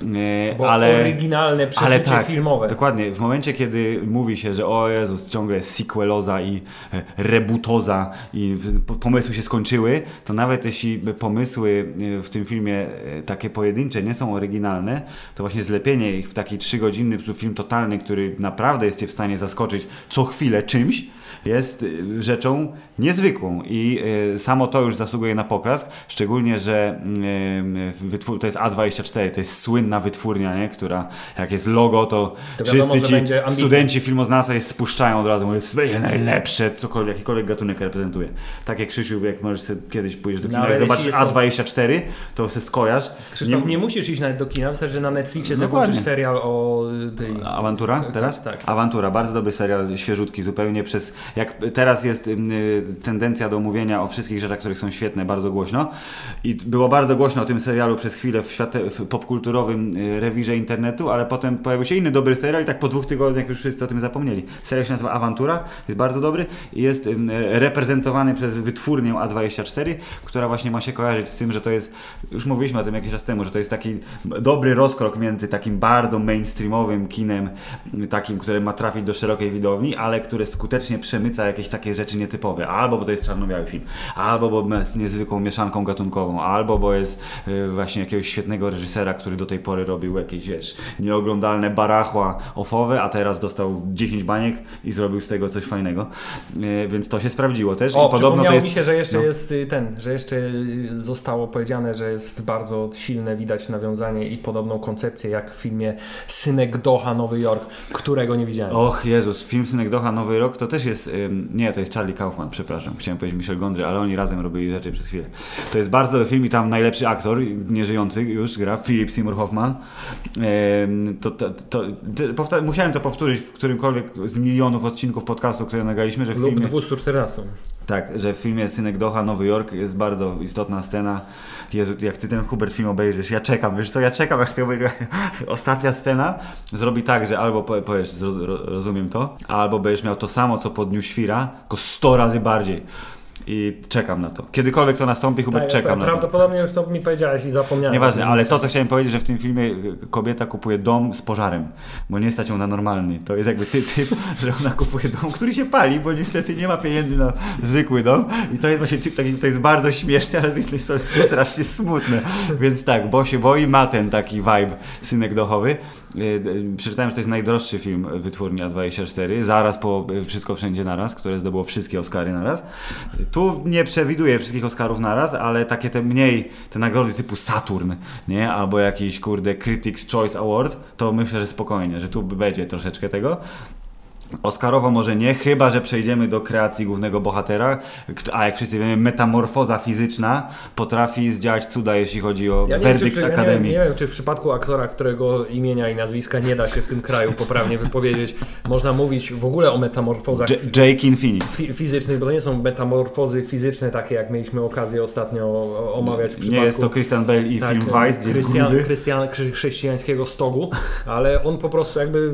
Y, Bo ale, oryginalne przeżycie ale tak, filmowe. Dokładnie, w momencie, kiedy mówi się, że o Jezus, ciągle jest sequeloza i e, rebootoza i pomysły się skończyły, to nawet jeśli pomysły e, w tym filmie e, takie pojedyncze nie są oryginalne, to właśnie zlepienie ich w taki trzygodzinny film totalny, który naprawdę jest w stanie zaskoczyć co chwilę czymś, jest y, rzeczą niezwykłą i y, samo to już zasługuje na poklask, szczególnie, że wytwór, to jest A24, to jest słynna wytwórnia, nie? która jak jest logo, to, To wiadomo, wszyscy ci studenci filmoznawstwa je spuszczają od razu, mówią, jest będzie najlepsze, cokolwiek, jakikolwiek gatunek reprezentuje. Tak jak Krzysiu, jak możesz sobie kiedyś pójść do kina Nawet i zobaczysz jeśli jest to- A24, to się skojarz. Krzysztof, nie, musisz iść nawet do kina, wystarczy, że na Netflixie zobaczysz serial o tej... Awantura Tak, teraz? tak. Awantura, bardzo dobry serial, świeżutki zupełnie przez... Jak teraz jest y, tendencja do mówienia o wszystkich rzeczach, które są świetne, bardzo głośno i było bardzo głośno o tym serialu przez chwilę w, świate, w popkulturowym y, rewirze internetu, ale potem pojawił się inny dobry serial i tak po dwóch tygodniach już wszyscy o tym zapomnieli. Serial się nazywa Awantura, jest bardzo dobry i jest y, reprezentowany przez wytwórnię A24, która właśnie ma się kojarzyć z tym, że to jest, już mówiliśmy o tym jakiś czas temu, że to jest taki dobry rozkrok między takim bardzo mainstreamowym kinem, takim, które ma trafić do szerokiej widowni, ale które skutecznie przemyca jakieś takie rzeczy nietypowe. Albo bo to jest czarno-biały film, albo bo jest niezwykłą mieszanką gatunkową, albo bo jest y, właśnie jakiegoś świetnego reżysera, który do tej pory robił jakieś, wiesz, nieoglądalne barachła ofowe, a teraz dostał 10 baniek i zrobił z tego coś fajnego. Y, Więc to się sprawdziło też. O, I podobno to jest... mi się, że jeszcze no. jest y, ten, że jeszcze zostało powiedziane, że jest bardzo silne widać nawiązanie i podobną koncepcję jak w filmie Synek Doha Nowy Jork, którego nie widziałem. Och Jezus, film Synek Docha Nowy Rok to też jest, nie to jest Charlie Kaufman, przepraszam, chciałem powiedzieć Michel Gondry, ale oni razem robili rzeczy przez chwilę. To jest bardzo dobry film i tam najlepszy aktor, nieżyjący już gra, Philip Seymour Hoffman. To, to, to, to, musiałem to powtórzyć w którymkolwiek z milionów odcinków podcastu, które nagraliśmy, że w Lub filmie... 214. Tak, że w filmie Synek Docha, Nowy Jork jest bardzo istotna scena. Jezu, jak ty ten Hubert film obejrzysz, ja czekam, wiesz co, ja czekam aż ty obejrzysz. Ostatnia scena zrobi tak, że albo po- powiesz, rozumiem to, albo będziesz miał to samo, co po Dniu Świra, tylko 100 razy bardziej. I czekam na to. Kiedykolwiek to nastąpi, Hubert, Tak, czekam na to. Prawdopodobnie już to mi powiedziałeś i zapomniałem. Nieważne, ale to, co chciałem powiedzieć, że w tym filmie y, kobieta kupuje dom z pożarem, bo nie stać ją na normalny. To jest jakby ty, typ, że ona kupuje dom, który się pali, bo niestety nie ma pieniędzy na zwykły dom. I to jest właśnie typ taki, to jest bardzo śmieszne, ale z jednej strony jest strasznie smutne. Więc tak, bo się boi, ma ten taki vibe synek dochowy. Y, y, Przeczytałem, że to jest najdroższy film wytwórni A24, zaraz po Wszystko Wszędzie Naraz, które zdobyło wszystkie Oscary naraz. Tu nie przewiduję wszystkich Oscarów naraz, ale takie te mniej, te nagrody typu Saturn, nie? Albo jakiś, kurde, Critics' Choice Award, to myślę, że spokojnie, że tu będzie troszeczkę tego. Oscarowo może nie, chyba że przejdziemy do kreacji głównego bohatera, a jak wszyscy wiemy, metamorfoza fizyczna potrafi zdziałać cuda, jeśli chodzi o Ja nie, wiem, czy, werdykt czy, ja nie, wiem, Akademii. nie wiem, czy w przypadku aktora, którego imienia i nazwiska nie da się w tym kraju poprawnie wypowiedzieć, można mówić w ogóle o metamorfozach J- Jake Phoenix. fi- fizycznych, bo to nie są metamorfozy fizyczne takie, jak mieliśmy okazję ostatnio omawiać w przypadku... Nie jest to Christian Bale i tak, film Vice, gdzie jest gruby. Krystian, chrze- chrześcijańskiego stogu, ale on po prostu jakby...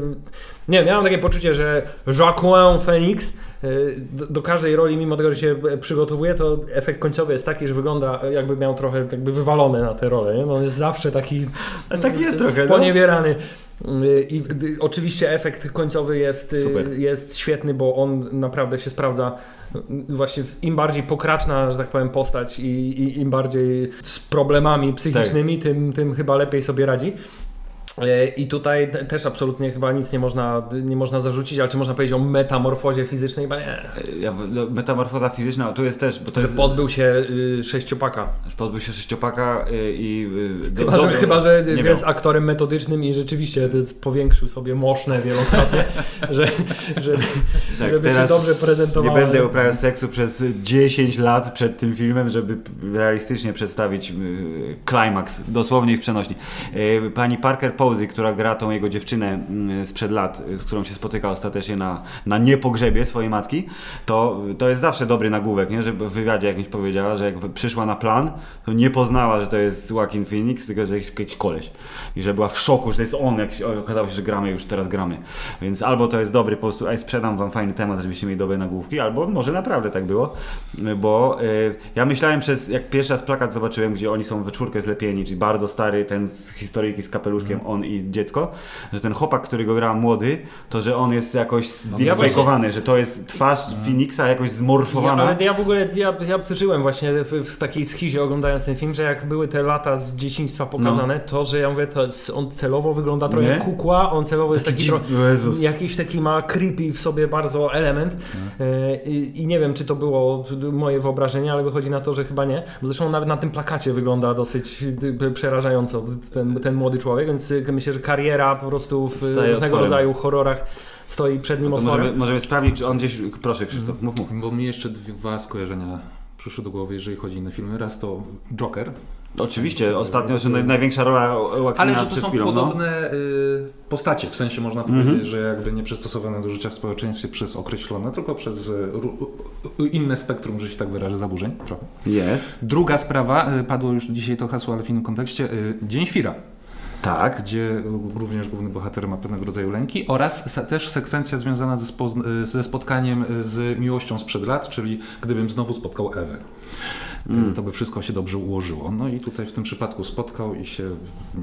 Nie wiem, miałem takie poczucie, że Jacqueline Phoenix y, do, do każdej roli, mimo tego, że się przygotowuje, to efekt końcowy jest taki, że wygląda jakby miał trochę jakby wywalone na tę rolę, nie? Bo on jest zawsze taki A tak jest trochę, no. sponiewierany. Y, I y, oczywiście efekt końcowy jest, Super. jest świetny, bo on naprawdę się sprawdza. Właśnie im bardziej pokraczna, że tak powiem, postać i, i im bardziej z problemami psychicznymi, Tak. tym, tym chyba lepiej sobie radzi. E, I tutaj te- też absolutnie chyba nic nie można, nie można zarzucić, ale czy można powiedzieć o metamorfozie fizycznej? Chyba nie. Ja, no, metamorfoza fizyczna, tu jest też, bo to Że jest... pozbył się y, sześciopaka. Pozbył się sześciopaka y, i... y, do- Chyba, że, dobrze- chyba, że nie jest wiem. aktorem metodycznym i rzeczywiście to powiększył sobie moszne wielokrotnie, że, żeby, Tak, żeby się dobrze Nie prezentował. będę uprawiał seksu przez 10 lat przed tym filmem, żeby realistycznie przedstawić y, klimaks, dosłownie i w przenośni. Y, Pani Parker Posey Która gra tą jego dziewczynę mm, sprzed lat, y, z którą się spotyka ostatecznie na, na niepogrzebie swojej matki, to, to jest zawsze dobry nagłówek, nie? że w wywiadzie jakimś powiedziała, że jak przyszła na plan, to nie poznała, że to jest Joaquin Phoenix, tylko że jest jakiś koleś. I że była w szoku, że to jest on, jak się, okazało się, że gramy już teraz gramy. Więc albo to jest dobry po prostu, ej, sprzedam wam fajny temat, żebyście mieli dobre nagłówki, albo może naprawdę tak było, bo y, ja myślałem przez, jak pierwszy raz plakat zobaczyłem, gdzie oni są we czwórkę zlepieni, czyli bardzo stary, ten z historyjki z kapeluszkiem, on i dziecko, że ten chłopak, który go gra młody, to że on jest jakoś ja zdeepfakeowany, że to jest twarz Phoenixa jakoś Ja, zmorfowana. ale ja w ogóle, ja, ja żyłem właśnie w, w takiej schizie oglądając ten film, że jak były te lata z dzieciństwa pokazane, to że ja mówię, to jest, on celowo wygląda trochę jak kukła, on celowo jest Taki jakiś taki ma creepy w sobie bardzo element. E, I, i nie wiem, czy to było moje wyobrażenie, ale wychodzi na to, że chyba nie, bo zresztą nawet na tym plakacie wygląda dosyć przerażająco ten, ten młody człowiek, więc myślę, że kariera po prostu w Staje różnego otworem. rodzaju horrorach stoi przed nim To otworem. możemy, możemy sprawdzić, czy on gdzieś. Proszę, Krzysztof, mów, mów. Bo mi jeszcze dwa skojarzenia przyszły do głowy, jeżeli chodzi o inne filmy. Raz to Joker, Oczywiście, ostatnio, że naj, największa rola Joaquina ale że to są chwilą. no. podobne y, postacie, w sensie można powiedzieć, że jakby nie przystosowane do życia w społeczeństwie przez określone, tylko przez y, y, inne spektrum, że się tak wyrażę, zaburzeń. Trochę. Jest. Druga sprawa, padło już dzisiaj to hasło, ale w innym kontekście, Dzień Świra. Tak. gdzie również główny bohater ma pewnego rodzaju lęki oraz też sekwencja związana ze, y, ze spotkaniem y, z miłością sprzed lat, czyli gdybym znowu spotkał Ewę. Y, To by wszystko się dobrze ułożyło. No i tutaj w tym przypadku spotkał i się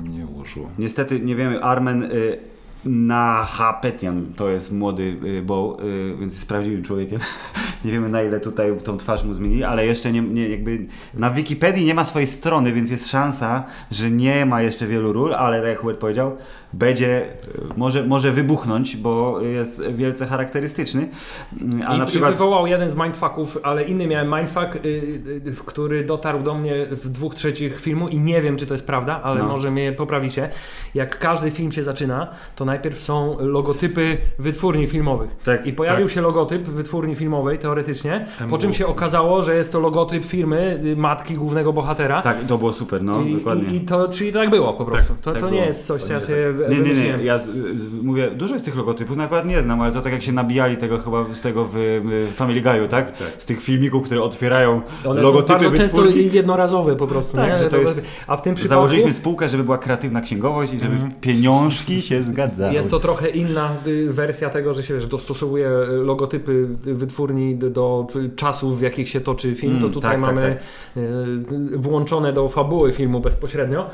nie ułożyło. Niestety nie wiemy, Armen y, Nahapetian to jest młody y, Bo, y, więc jest prawdziwym człowiekiem. nie wiemy na ile tutaj tą twarz mu zmienili, ale jeszcze nie, nie jakby na Wikipedii nie ma swojej strony, więc jest szansa, że nie ma jeszcze wielu ról, ale tak jak Hubert powiedział, będzie, y, może, może wybuchnąć, bo jest wielce charakterystyczny. Y, A I, na I przykład wywołał jeden z mindfucków, ale inny miałem mindfuck, który dotarł do mnie w dwóch trzecich filmu i nie wiem, czy to jest prawda, ale No. może mnie poprawicie. Jak każdy film się zaczyna, to najpierw są logotypy wytwórni filmowych. Tak, I pojawił się logotyp wytwórni filmowej, teoretycznie, po czym się okazało, że jest to logotyp firmy y, matki głównego bohatera. tak, to było super, no I, dokładnie. i, I to, czyli tak było po prostu. to tak to nie jest coś, co ja sobie Nie, nie, nie. wymyśliłem. Ja z, z, mówię, dużo jest tych logotypów, na przykład nie znam, ale to tak jak się nabijali tego chyba z tego w, w Family Guy'u, tak? Z tych filmików, które otwierają One logotypy są bardzo często wytwórni. jednorazowe po prostu. Tak, nie? że to jest- A w tym przypadku Założyliśmy spółkę, żeby była kreatywna księgowość i żeby pieniążki się zgadzały. Jest to trochę inna y, wersja tego, że się wiesz, dostosowuje y, logotypy wytwórni do, czasów, w jakich się toczy film. Mm, to tutaj tak, tak, mamy y, włączone do fabuły filmu bezpośrednio.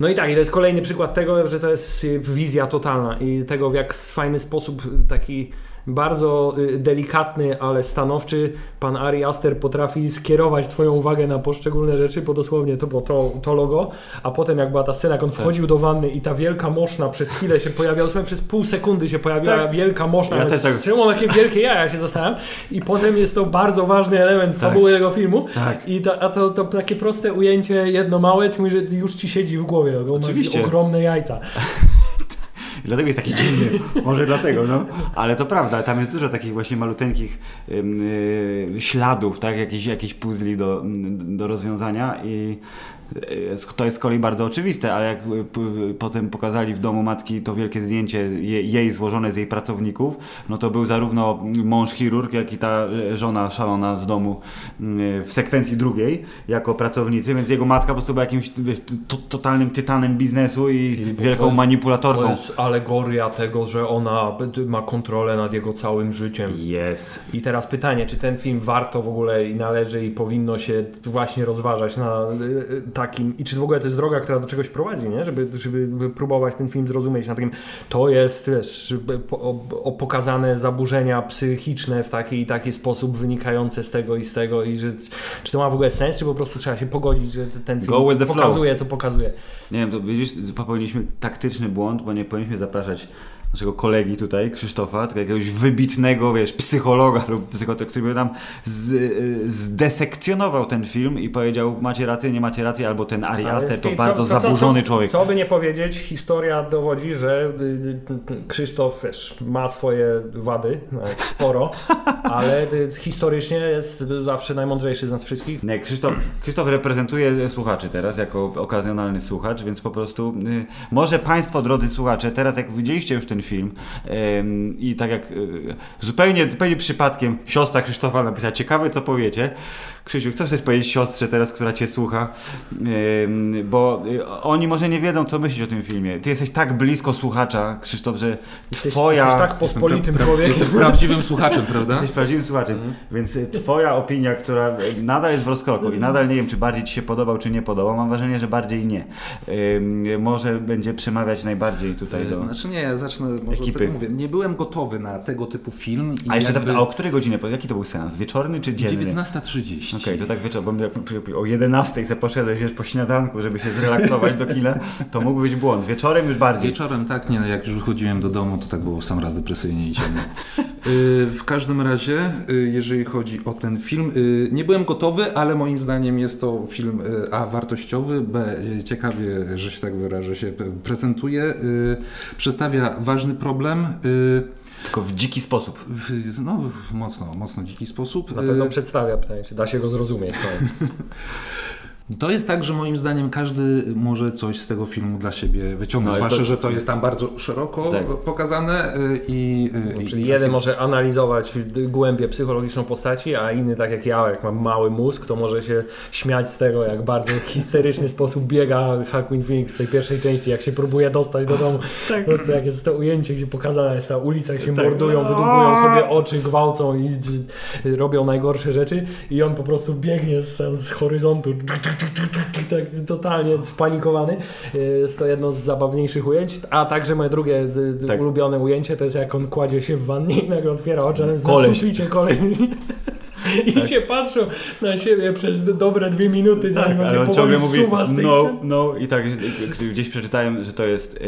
No i tak, i to jest kolejny przykład tego, że to jest wizja totalna i tego w jak fajny sposób taki bardzo y, delikatny, ale stanowczy pan Ari Aster potrafi skierować twoją uwagę na poszczególne rzeczy, bo dosłownie to było to, to logo, a potem jak była ta scena, jak on wchodził do wanny i ta wielka moszna przez chwilę się pojawiała, dosłownie przez pół sekundy się pojawiła Tak. wielka moszna, Ja też tak- czemu on takie wielkie jaja się zastanawiam i potem jest to bardzo ważny element fabuły tego filmu Tak. i to, a to, to takie proste ujęcie, jedno małe, ci mówi, że już ci siedzi w głowie, Oczywiście. ogromne jajca. Dlatego jest taki dziwny. Może dlatego, no. Ale to prawda, tam jest dużo takich właśnie maluteńkich ym, y, śladów, tak? Jakichś jakich puzli do, do rozwiązania i to jest z kolei bardzo oczywiste, ale jak p- potem pokazali w domu matki to wielkie zdjęcie je, jej złożone z jej pracowników, no to był zarówno mąż chirurg, jak i ta y, żona szalona z domu y, w sekwencji drugiej jako pracownicy, więc jego matka po prostu była jakimś totalnym tytanem biznesu i Filip, wielką jest- manipulatorką. To jest alegoria tego, że ona ma kontrolę nad jego całym życiem. Yes. I teraz pytanie, czy ten film warto w ogóle i należy i powinno się właśnie rozważać na takim, i czy w ogóle to jest droga, która do czegoś prowadzi, nie? Żeby, żeby próbować ten film zrozumieć na takim, to jest wiesz, o pokazane zaburzenia psychiczne w taki i taki sposób wynikające z tego i z tego i że czy to ma w ogóle sens, czy po prostu trzeba się pogodzić, że ten film the flow. pokazuje, co pokazuje. Nie wiem, to widzisz, popełniliśmy taktyczny błąd, bo nie powinniśmy zapraszać naszego kolegi tutaj, Krzysztofa, tego jakiegoś wybitnego, wiesz, psychologa lub psychotek, który by nam z, y, zdesekcjonował ten film i powiedział, macie rację, nie macie racji, albo ten Ari Aster to co- bardzo co- zaburzony co, człowiek. Co by nie powiedzieć, historia dowodzi, że y, y, Krzysztof wiesz, ma swoje wady, nawet sporo, ale historycznie jest zawsze najmądrzejszy z nas wszystkich. Nie, Krzysztof, Krzysztof reprezentuje słuchaczy teraz jako okazjonalny słuchacz, więc po prostu może Państwo, drodzy słuchacze, teraz jak widzieliście już ten film ym, i tak jak y, zupełnie, zupełnie przypadkiem siostra Krzysztofa napisała, ciekawe co powiecie. Krzysiu, co chcesz powiedzieć siostrze teraz, która Cię słucha? Bo y, oni może nie wiedzą, co myślisz o tym filmie. Ty jesteś tak blisko słuchacza, Krzysztof, że Jesteś, Twoja... jesteś tak pospolitym człowiekiem. Jestem prawdziwym słuchaczem, prawda? Jesteś prawdziwym słuchaczem, Mhm. więc y, twoja opinia, która nadal jest w rozkroku i nadal nie wiem, czy bardziej ci się podobał, czy nie podobał, mam wrażenie, że bardziej nie. Może będzie przemawiać najbardziej tutaj do... Znaczy nie, ja zacznę, może Ekipy. tak mówię, nie byłem gotowy na tego typu film. I A jeszcze jakby... zapytam, a o której godzinie, jaki to był seans? Wieczorny czy dzienny? 19.30. Okej, to tak wieczór, bo o 11 se poszedłeś wiesz, po śniadanku, żeby się zrelaksować do kina, to mógł być błąd. Wieczorem już bardziej. Wieczorem tak, nie, no, jak już wychodziłem do domu, to tak było w sam raz depresyjnie i ciemno. Y, w każdym razie, y, jeżeli chodzi o ten film, y, nie byłem gotowy, ale moim zdaniem jest to film A wartościowy, B ciekawie, że się tak wyrażę, się prezentuje, przedstawia ważny problem, y, Tylko w dziki sposób. w, no w mocno, mocno dziki sposób. Na pewno Y, przedstawia pytanie, czy da się go zrozumieć. To jest. Tak, że moim zdaniem każdy może coś z tego filmu dla siebie wyciągnąć, No zwłaszcza, to- że to jest tam bardzo szeroko Tak. pokazane y, i... y, i- Czyli i- jeden może analizować głębię psychologiczną postaci, a inny tak jak ja, jak mam mały mózg, to może się śmiać z tego, jak bardzo w histeryczny sposób biega Hawking Phoenix w tej pierwszej części, jak się próbuje dostać do domu. Po prostu jak jest to ujęcie, gdzie pokazana jest ta ulica, jak się Tak. mordują, wydłubują sobie oczy, gwałcą i robią najgorsze rzeczy i on po prostu biegnie z, z horyzontu tak totalnie spanikowany. Jest to jedno z zabawniejszych ujęć, a także moje drugie d- d- Tak. ulubione ujęcie to jest jak on kładzie się w wannie i nagle otwiera oczy, ale jest na suficie koleś. I się patrzą na siebie przez dobre dwie minuty, zanim Tak, on ale on ciągle mówi zsuwa z tej no, no i tak gdzieś przeczytałem, że to jest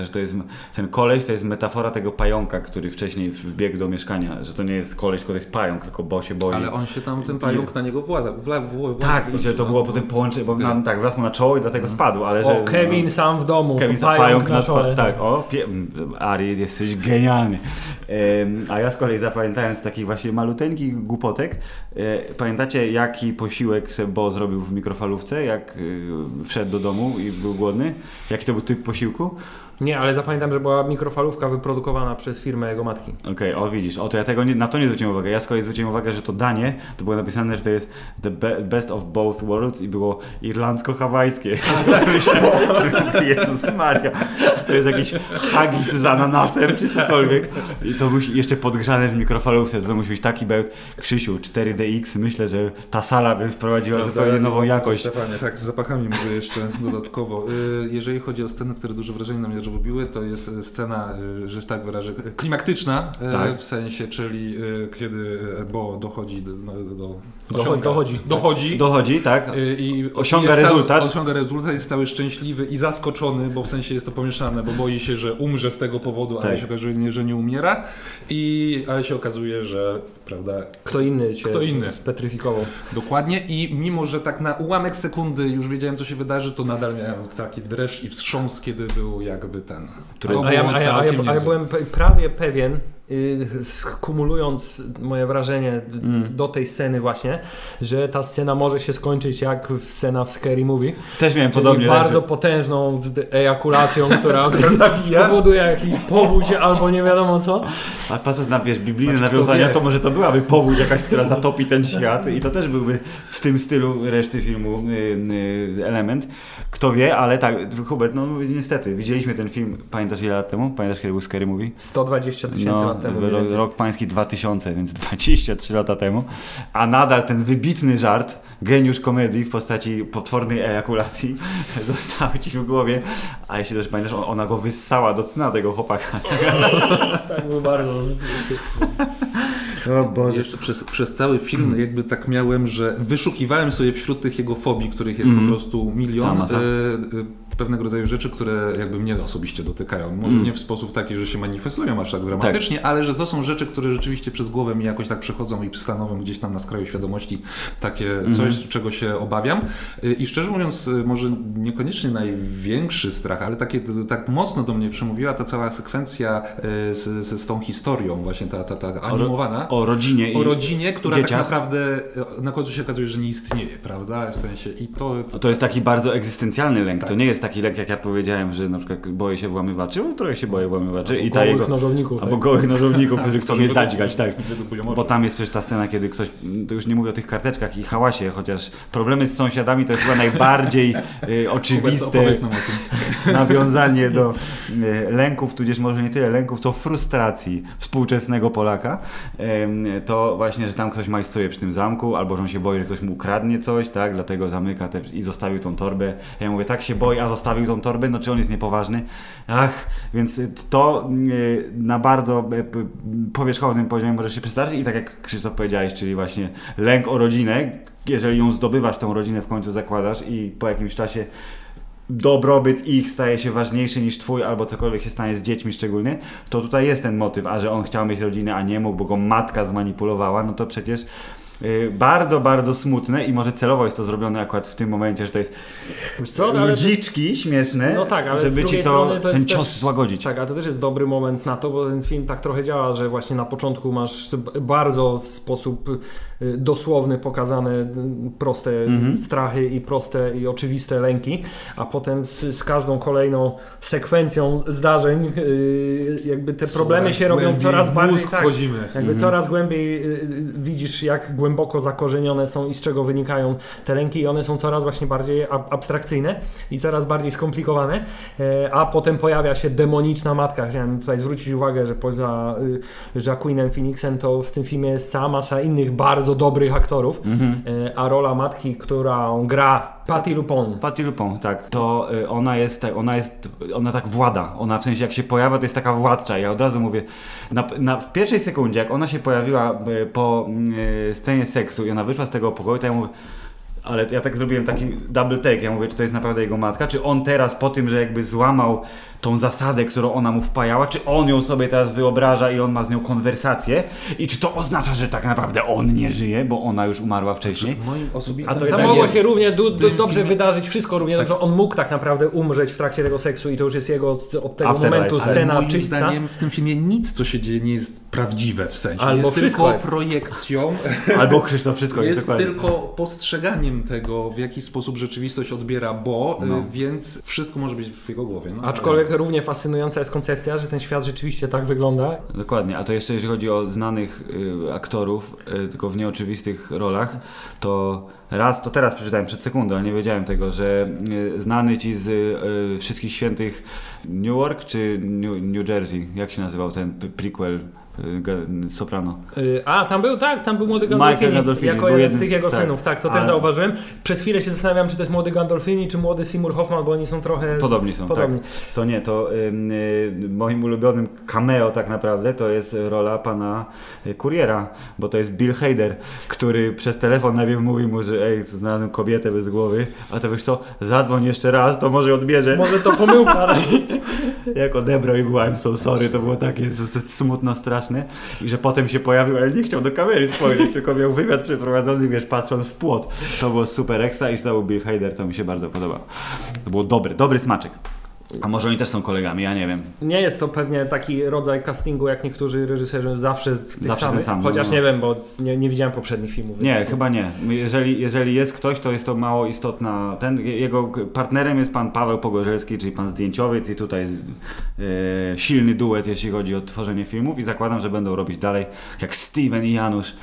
e, że to jest ten koleś to jest metafora tego pająka, który wcześniej wbiegł do mieszkania, że to nie jest koleś, tylko to jest pająk, tylko bo się boi. Ale on się tam, ten pająk na niego właza, wla, wła, wła, Tak, i że to było potem połączenie, bo na, tak, wraz mu na czoło i dlatego spadł, ale że... O, Kevin sam w domu, Kevin, pająk, pająk, na czole. Tak, o, pie, Ari, jesteś genialny. A ja z kolei zapamiętałem z takich właśnie maluteńkich głupotek. E, pamiętacie, jaki posiłek sobie Bo zrobił w mikrofalówce, jak y, wszedł do domu i był głodny? Jaki to był typ posiłku? Nie, ale zapamiętam, że była mikrofalówka wyprodukowana przez firmę jego matki. Okej, o widzisz, o to ja tego nie, na to nie zwróciłem uwagę. Ja z kolei zwróciłem uwagę, że to danie, to było napisane, że to jest the be, best of both worlds i było irlandzko-hawajskie. Jezus Maria, to jest jakiś haggis z ananasem czy cokolwiek. I to musi jeszcze podgrzane w mikrofalówce, to musi być taki bełt. Krzysiu, 4DX, myślę, że ta sala by wprowadziła zupełnie nową jakość. Stefanie, tak, z zapachami może jeszcze dodatkowo. Y, Jeżeli chodzi o sceny, które duże wrażenie na mnie robiły, to jest y, scena, y, że tak wyrażę, klimaktyczna, y, Tak. w sensie, czyli kiedy Bo dochodzi do... do, do Dochodzi- dochodzi. Dochodzi. Dochodzi, tak? Y, I Osiąga jest rezultat. Cały, osiąga rezultat, jest cały szczęśliwy i zaskoczony, bo w sensie jest to pomieszane, bo boi się, że umrze z tego powodu, ale Tak. się okazuje, że nie umiera. I, ale się okazuje, że prawda, Kto inny się Kto inny. spetryfikował. Dokładnie i mimo, że tak na ułamek sekundy już wiedziałem, co się wydarzy, to nadal miałem taki dreszcz i wstrząs, kiedy był jakby ten. Który- A ja, a, ja, a, ja, a ja byłem prawie pewien, skumulując moje wrażenie Mm. do tej sceny właśnie, że ta scena może się skończyć jak scena w Scary Movie. Też miałem podobnie. bardzo tak, potężną z- ejakulacją, która spowoduje jakiś powódź albo nie wiadomo co. A patrząc na wiesz, biblijne Znaczy, nawiązania, to może to byłaby powódź jakaś, która zatopi ten świat i to też byłby w tym stylu reszty filmu y, y, element. Kto wie, ale tak, Hubert, no niestety, widzieliśmy ten film, pamiętasz ile lat temu? Pamiętasz kiedy był Scary Movie? 120 tysięcy No, lat temu. ro, mniej więcej. rok pański 2000, więc 23 lata temu. A nadal ten wybitny żart, geniusz komedii w postaci potwornej ejakulacji został ci w głowie. A jeśli też pamiętasz, on- ona go wyssała do cna tego chłopaka. Tak był bardzo. O Jeszcze przez, przez cały film jakby tak miałem, że wyszukiwałem sobie wśród tych jego fobii, których jest Mhm. po prostu milion, Sama, sama. e, e, pewnego rodzaju rzeczy, które jakby mnie osobiście dotykają. Może Mm. nie w sposób taki, że się manifestują aż tak dramatycznie, ale że to są rzeczy, które rzeczywiście przez głowę mi jakoś tak przechodzą i stanowią gdzieś tam na skraju świadomości takie Mhm. coś, czego się obawiam. Y, I szczerze mówiąc, y, może niekoniecznie największy strach, ale takie, tak mocno do mnie przemówiła ta cała sekwencja y, z, z, z tą historią, właśnie ta, ta, ta animowana. O rodzinie O rodzinie, która dzieciach. tak naprawdę na końcu się okazuje, że nie istnieje, prawda? W sensie i to. No to jest taki bardzo egzystencjalny lęk. Tak. To nie jest taki lęk, jak ja powiedziałem, że na przykład boję się włamywaczy, bo trochę się boję włamywaczy i ta Gołych jego... nożowników. Albo tak. gołych nożowników, którzy chcą mnie zadźgać, tak. Bo tam jest przecież ta scena, kiedy ktoś, to już nie mówię o tych karteczkach i hałasie, chociaż problemy z sąsiadami to jest chyba najbardziej y, oczywiste opowiedz nawiązanie do y, lęków, tudzież może nie tyle lęków, co frustracji współczesnego Polaka. Em, To właśnie, że tam ktoś majstruje przy tym zamku, albo że on się boi, że ktoś mu ukradnie coś, tak, dlatego zamyka te, i zostawił tą torbę. Ja mówię, tak się boi, a zostawił tą torbę, no czy on jest niepoważny? Ach, więc to y, na bardzo y, powierzchownym poziomie może się przystarzyć i tak jak Krzysztof powiedziałeś, czyli właśnie lęk o rodzinę, jeżeli ją zdobywasz, tą rodzinę w końcu zakładasz i po jakimś czasie dobrobyt ich staje się ważniejszy niż twój, albo cokolwiek się stanie z dziećmi szczególnie, to tutaj jest ten motyw, a że on chciał mieć rodzinę, a nie mógł, bo go matka zmanipulowała, no to przecież bardzo, bardzo smutne i może celowo jest to zrobione akurat w tym momencie, że to jest co, no ludziczki śmieszne, No tak, ale żeby ci to, to ten cios też, złagodzić. Tak, ale to też jest dobry moment na to, bo ten film tak trochę działa, że właśnie na początku masz bardzo w sposób y, dosłowny pokazane y, proste Mhm. strachy i proste i oczywiste lęki, a potem z, z każdą kolejną sekwencją zdarzeń y, jakby te problemy się robią coraz bardziej tak, wchodzimy. jakby Mhm. coraz głębiej y, y, widzisz, jak głęboko zakorzenione są i z czego wynikają te lęki, i one są coraz właśnie bardziej ab- abstrakcyjne i coraz bardziej skomplikowane. E, A potem pojawia się demoniczna matka. Chciałem tutaj zwrócić uwagę, że poza y, Joaquinem Phoenixem, to w tym filmie jest cała masa innych bardzo dobrych aktorów, Mhm. E, a rola matki, którą gra Patti LuPone. Patty Lupon, tak. To y, ona jest, ona jest, ona tak włada. Ona w sensie jak się pojawia, to jest taka władcza. Ja od razu mówię, na, na, w pierwszej sekundzie, jak ona się pojawiła y, po scenie seksu i ona wyszła z tego pokoju, to ja mówię, ale ja tak zrobiłem taki double take. Ja mówię, czy to jest naprawdę jego matka? Czy on teraz po tym, że jakby złamał tą zasadę, którą ona mu wpajała, czy on ją sobie teraz wyobraża i on ma z nią konwersację? I czy to oznacza, że tak naprawdę on nie żyje, bo ona już umarła wcześniej? Moim osobistym A to mogło się równie du- tym dobrze filmie- wydarzyć, wszystko równie Tak. dobrze. On mógł tak naprawdę umrzeć w trakcie tego seksu i to już jest jego od tego Afterlife. momentu Ale scena moim czyśćca. zdaniem w tym filmie nic, co się dzieje, nie jest prawdziwe w sensie. Albo jest wszystko tylko jest. projekcją, Albo Krzysztof, wszystko jest, jest tylko postrzeganiem tego, w jaki sposób rzeczywistość odbiera Bo, No. y, więc wszystko może być w jego głowie. No, Aczkolwiek równie fascynująca jest koncepcja, że ten świat rzeczywiście tak wygląda. Dokładnie, a to jeszcze jeżeli chodzi o znanych y, aktorów, y, tylko w nieoczywistych rolach, to raz, to teraz przeczytałem przed sekundą, ale nie wiedziałem tego, że y, znany ci z y, Wszystkich Świętych Newark czy New, New Jersey, jak się nazywał ten prequel Soprano? Y, A, tam był, tak, tam był młody Michael Gandolfini, Gandolfini, jako jeden z tych jego tak. synów, tak, to Ale- też zauważyłem. Przez chwilę się zastanawiam, czy to jest młody Gandolfini, czy młody Seymour Hoffman, bo oni są trochę Podobni są, podobni. tak. To nie, to y, y, moim ulubionym cameo tak naprawdę to jest rola pana y, kuriera, bo to jest Bill Hader, który przez telefon najpierw mówi mu, że ej, znalazłem kobietę bez głowy, a to wiesz to, zadzwoń jeszcze raz, to może odbierze. Może to pomyłka, Jak odebrał i była I'm so sorry, to było takie smutno, straszne. I że potem się pojawił, ale nie chciał do kamery spojrzeć, tylko miał wywiad przeprowadzony, wiesz, patrząc w płot. To było super ekstra i był Bill Hader, to mi się bardzo podobało. To było dobry, dobry smaczek. A może oni też są kolegami, ja nie wiem. nie jest to pewnie taki rodzaj castingu, jak niektórzy reżyserzy zawsze Zawsze ten samych. sam, Chociaż no. nie wiem, bo nie, nie widziałem poprzednich filmów. Nie, więc- chyba nie. Jeżeli, jeżeli jest ktoś, to jest to mało istotna. Ten, jego partnerem jest pan Paweł Pogorzelski, czyli pan zdjęciowiec i tutaj jest, e, silny duet, jeśli chodzi o tworzenie filmów i zakładam, że będą robić dalej, jak Steven i Janusz.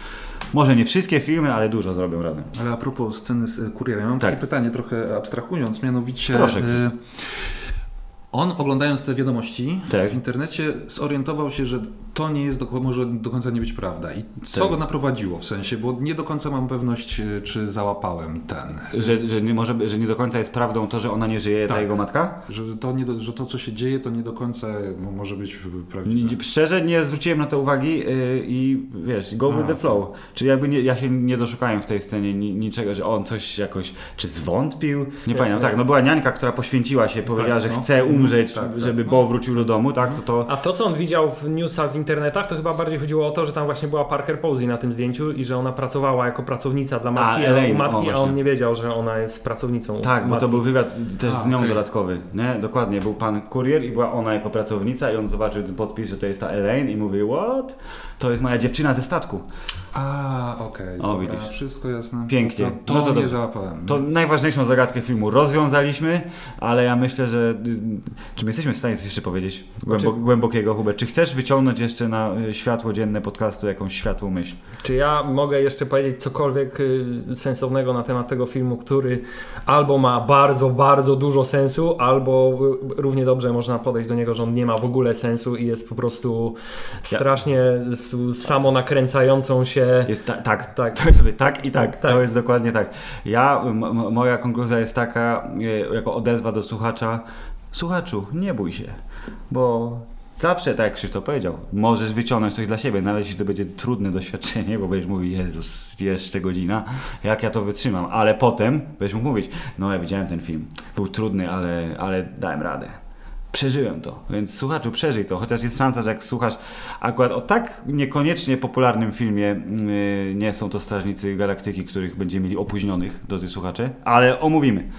Może nie wszystkie filmy, ale dużo zrobią razem. Ale a propos sceny z kurierem, mam Tak. takie pytanie trochę abstrahując, mianowicie Proszę, y, On oglądając te wiadomości Tak. w internecie zorientował się, że to nie jest, do, może do końca nie być prawda. I co Tak. go naprowadziło w sensie, bo nie do końca mam pewność, e, czy załapałem ten. Że, że, nie może, że nie do końca jest prawdą to, że ona nie żyje, ta Tak. jego matka? Że to, nie do, że to, co się dzieje, to nie do końca mo- może być prawdziwe. Szczerze nie zwróciłem na to uwagi i wiesz, go with A, the flow. Czyli jakby nie, ja się nie doszukałem w tej scenie ni, niczego, że on coś jakoś, czy zwątpił? Nie pamiętam, tak, no była niańka, która poświęciła się, powiedziała, że no. chce umrzeć, Tak, tak, żeby no. Bo wrócił do domu, tak, to to... A to, co on widział w newsach w internetach, to chyba bardziej chodziło o to, że tam właśnie była Parker Posey na tym zdjęciu i że ona pracowała jako pracownica dla matki, a, Elaine, u matki, o, a on nie wiedział, że ona jest pracownicą. Tak, bo to był wywiad też A, z nią okej. dodatkowy, nie? Dokładnie, był pan kurier i była ona jako pracownica i on zobaczył ten podpis, że to jest ta Elaine i mówi, what? To jest moja dziewczyna ze statku. A, okej. O, dobra, widzisz. Wszystko jasne. Pięknie. To, to No to nie dobrze. załapałem. To najważniejszą zagadkę filmu rozwiązaliśmy, ale ja myślę, że y, czy my jesteśmy w stanie coś jeszcze powiedzieć Głębo, głębokiego, Hubert? Czy chcesz wyciągnąć jeszcze na y, światło dzienne podcastu jakąś światłą myśl? Czy ja mogę jeszcze powiedzieć cokolwiek y, sensownego na temat tego filmu, który albo ma bardzo, bardzo dużo sensu, albo równie dobrze można podejść do niego, że on nie ma w ogóle sensu i jest po prostu Ja- strasznie s- samonakręcającą Jest ta, tak, Tak. to jest sobie tak i tak, Tak. to jest dokładnie tak. Ja, moja konkluzja jest taka, y, jako odezwa do słuchacza, słuchaczu, nie bój się, bo zawsze, tak jak Krzysztof powiedział, możesz wyciągnąć coś dla siebie, nawet jeśli to będzie trudne doświadczenie, bo będziesz mówił, Jezus, jeszcze godzina, jak ja to wytrzymam, ale potem będziesz mógł mówić, no ja widziałem ten film, był trudny, ale, ale dałem radę. Przeżyłem to, więc słuchaczu, przeżyj to, chociaż jest szansa, że jak słuchasz akurat o tak niekoniecznie popularnym filmie, yy, nie są to Strażnicy Galaktyki, których będziemy mieli opóźnionych, drodzy słuchacze, ale omówimy.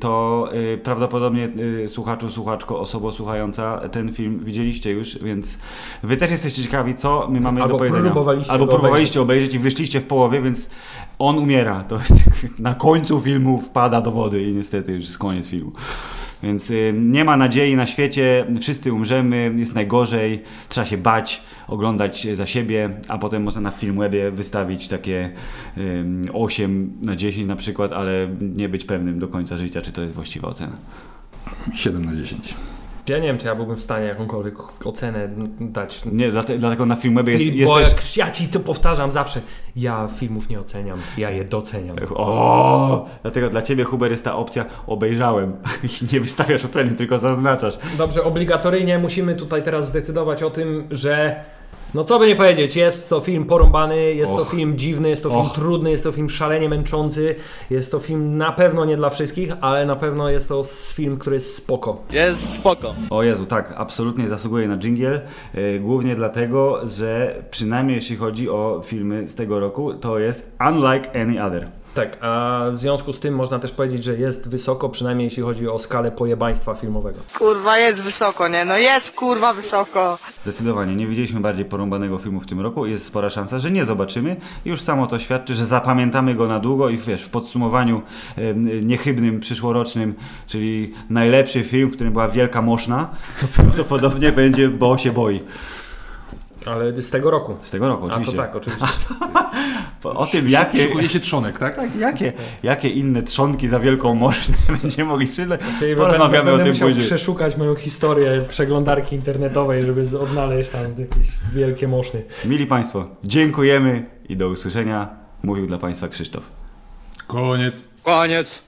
To yy, prawdopodobnie yy, słuchaczu, słuchaczko, osobo słuchająca ten film widzieliście już, więc wy też jesteście ciekawi, co my mamy Albo do powiedzenia. próbowaliście Albo próbowaliście obejrzeć i wyszliście w połowie, więc on umiera. To na końcu filmu wpada do wody i niestety już jest koniec filmu. Więc y, nie ma nadziei na świecie, wszyscy umrzemy, jest najgorzej, trzeba się bać, oglądać za siebie, a potem można na Filmwebie wystawić takie y, 8 na 10 na przykład, ale nie być pewnym do końca życia, czy to jest właściwa ocena. 7 na 10. Ja nie wiem, czy ja byłbym w stanie jakąkolwiek ocenę dać. Nie, dlate, dlatego na Filmwebie jest, bo też... jak ja ci to powtarzam zawsze, ja filmów nie oceniam, ja je doceniam. O, dlatego dla ciebie, Huber, jest ta opcja obejrzałem. Nie wystawiasz oceny, tylko zaznaczasz. Dobrze, obligatoryjnie musimy tutaj teraz zdecydować o tym, że no co by nie powiedzieć, jest to film porąbany, jest to Och. film dziwny, jest to film Och. trudny, jest to film szalenie męczący, jest to film na pewno nie dla wszystkich, ale na pewno jest to film, który jest spoko. Jest spoko. O Jezu, tak, absolutnie zasługuje na dżingiel. e, Głównie dlatego, że przynajmniej jeśli chodzi o filmy z tego roku, to jest unlike any other. Tak, a w związku z tym można też powiedzieć, że jest wysoko, przynajmniej jeśli chodzi o skalę pojebaństwa filmowego. Kurwa, jest wysoko, nie? No jest kurwa wysoko. Zdecydowanie nie widzieliśmy bardziej porąbanego filmu w tym roku. Jest spora szansa, że nie zobaczymy. Już samo to świadczy, że zapamiętamy go na długo i wiesz, w podsumowaniu niechybnym, przyszłorocznym, czyli najlepszy film, w którym była wielka moszna, to prawdopodobnie będzie Bo się boi. Ale z tego roku. Z tego roku, A to oczywiście. tak, oczywiście. O tym, jakie, Szykuje się trzonek, tak? jakie, jakie inne trzonki za wielką moszynę będziemy mogli przydać, Czyli porozmawiamy będę o tym później. przeszukać moją historię przeglądarki internetowej, żeby odnaleźć tam jakieś wielkie moszny. Mili Państwo, dziękujemy i do usłyszenia. Mówił dla Państwa Krzysztof. Koniec. Koniec.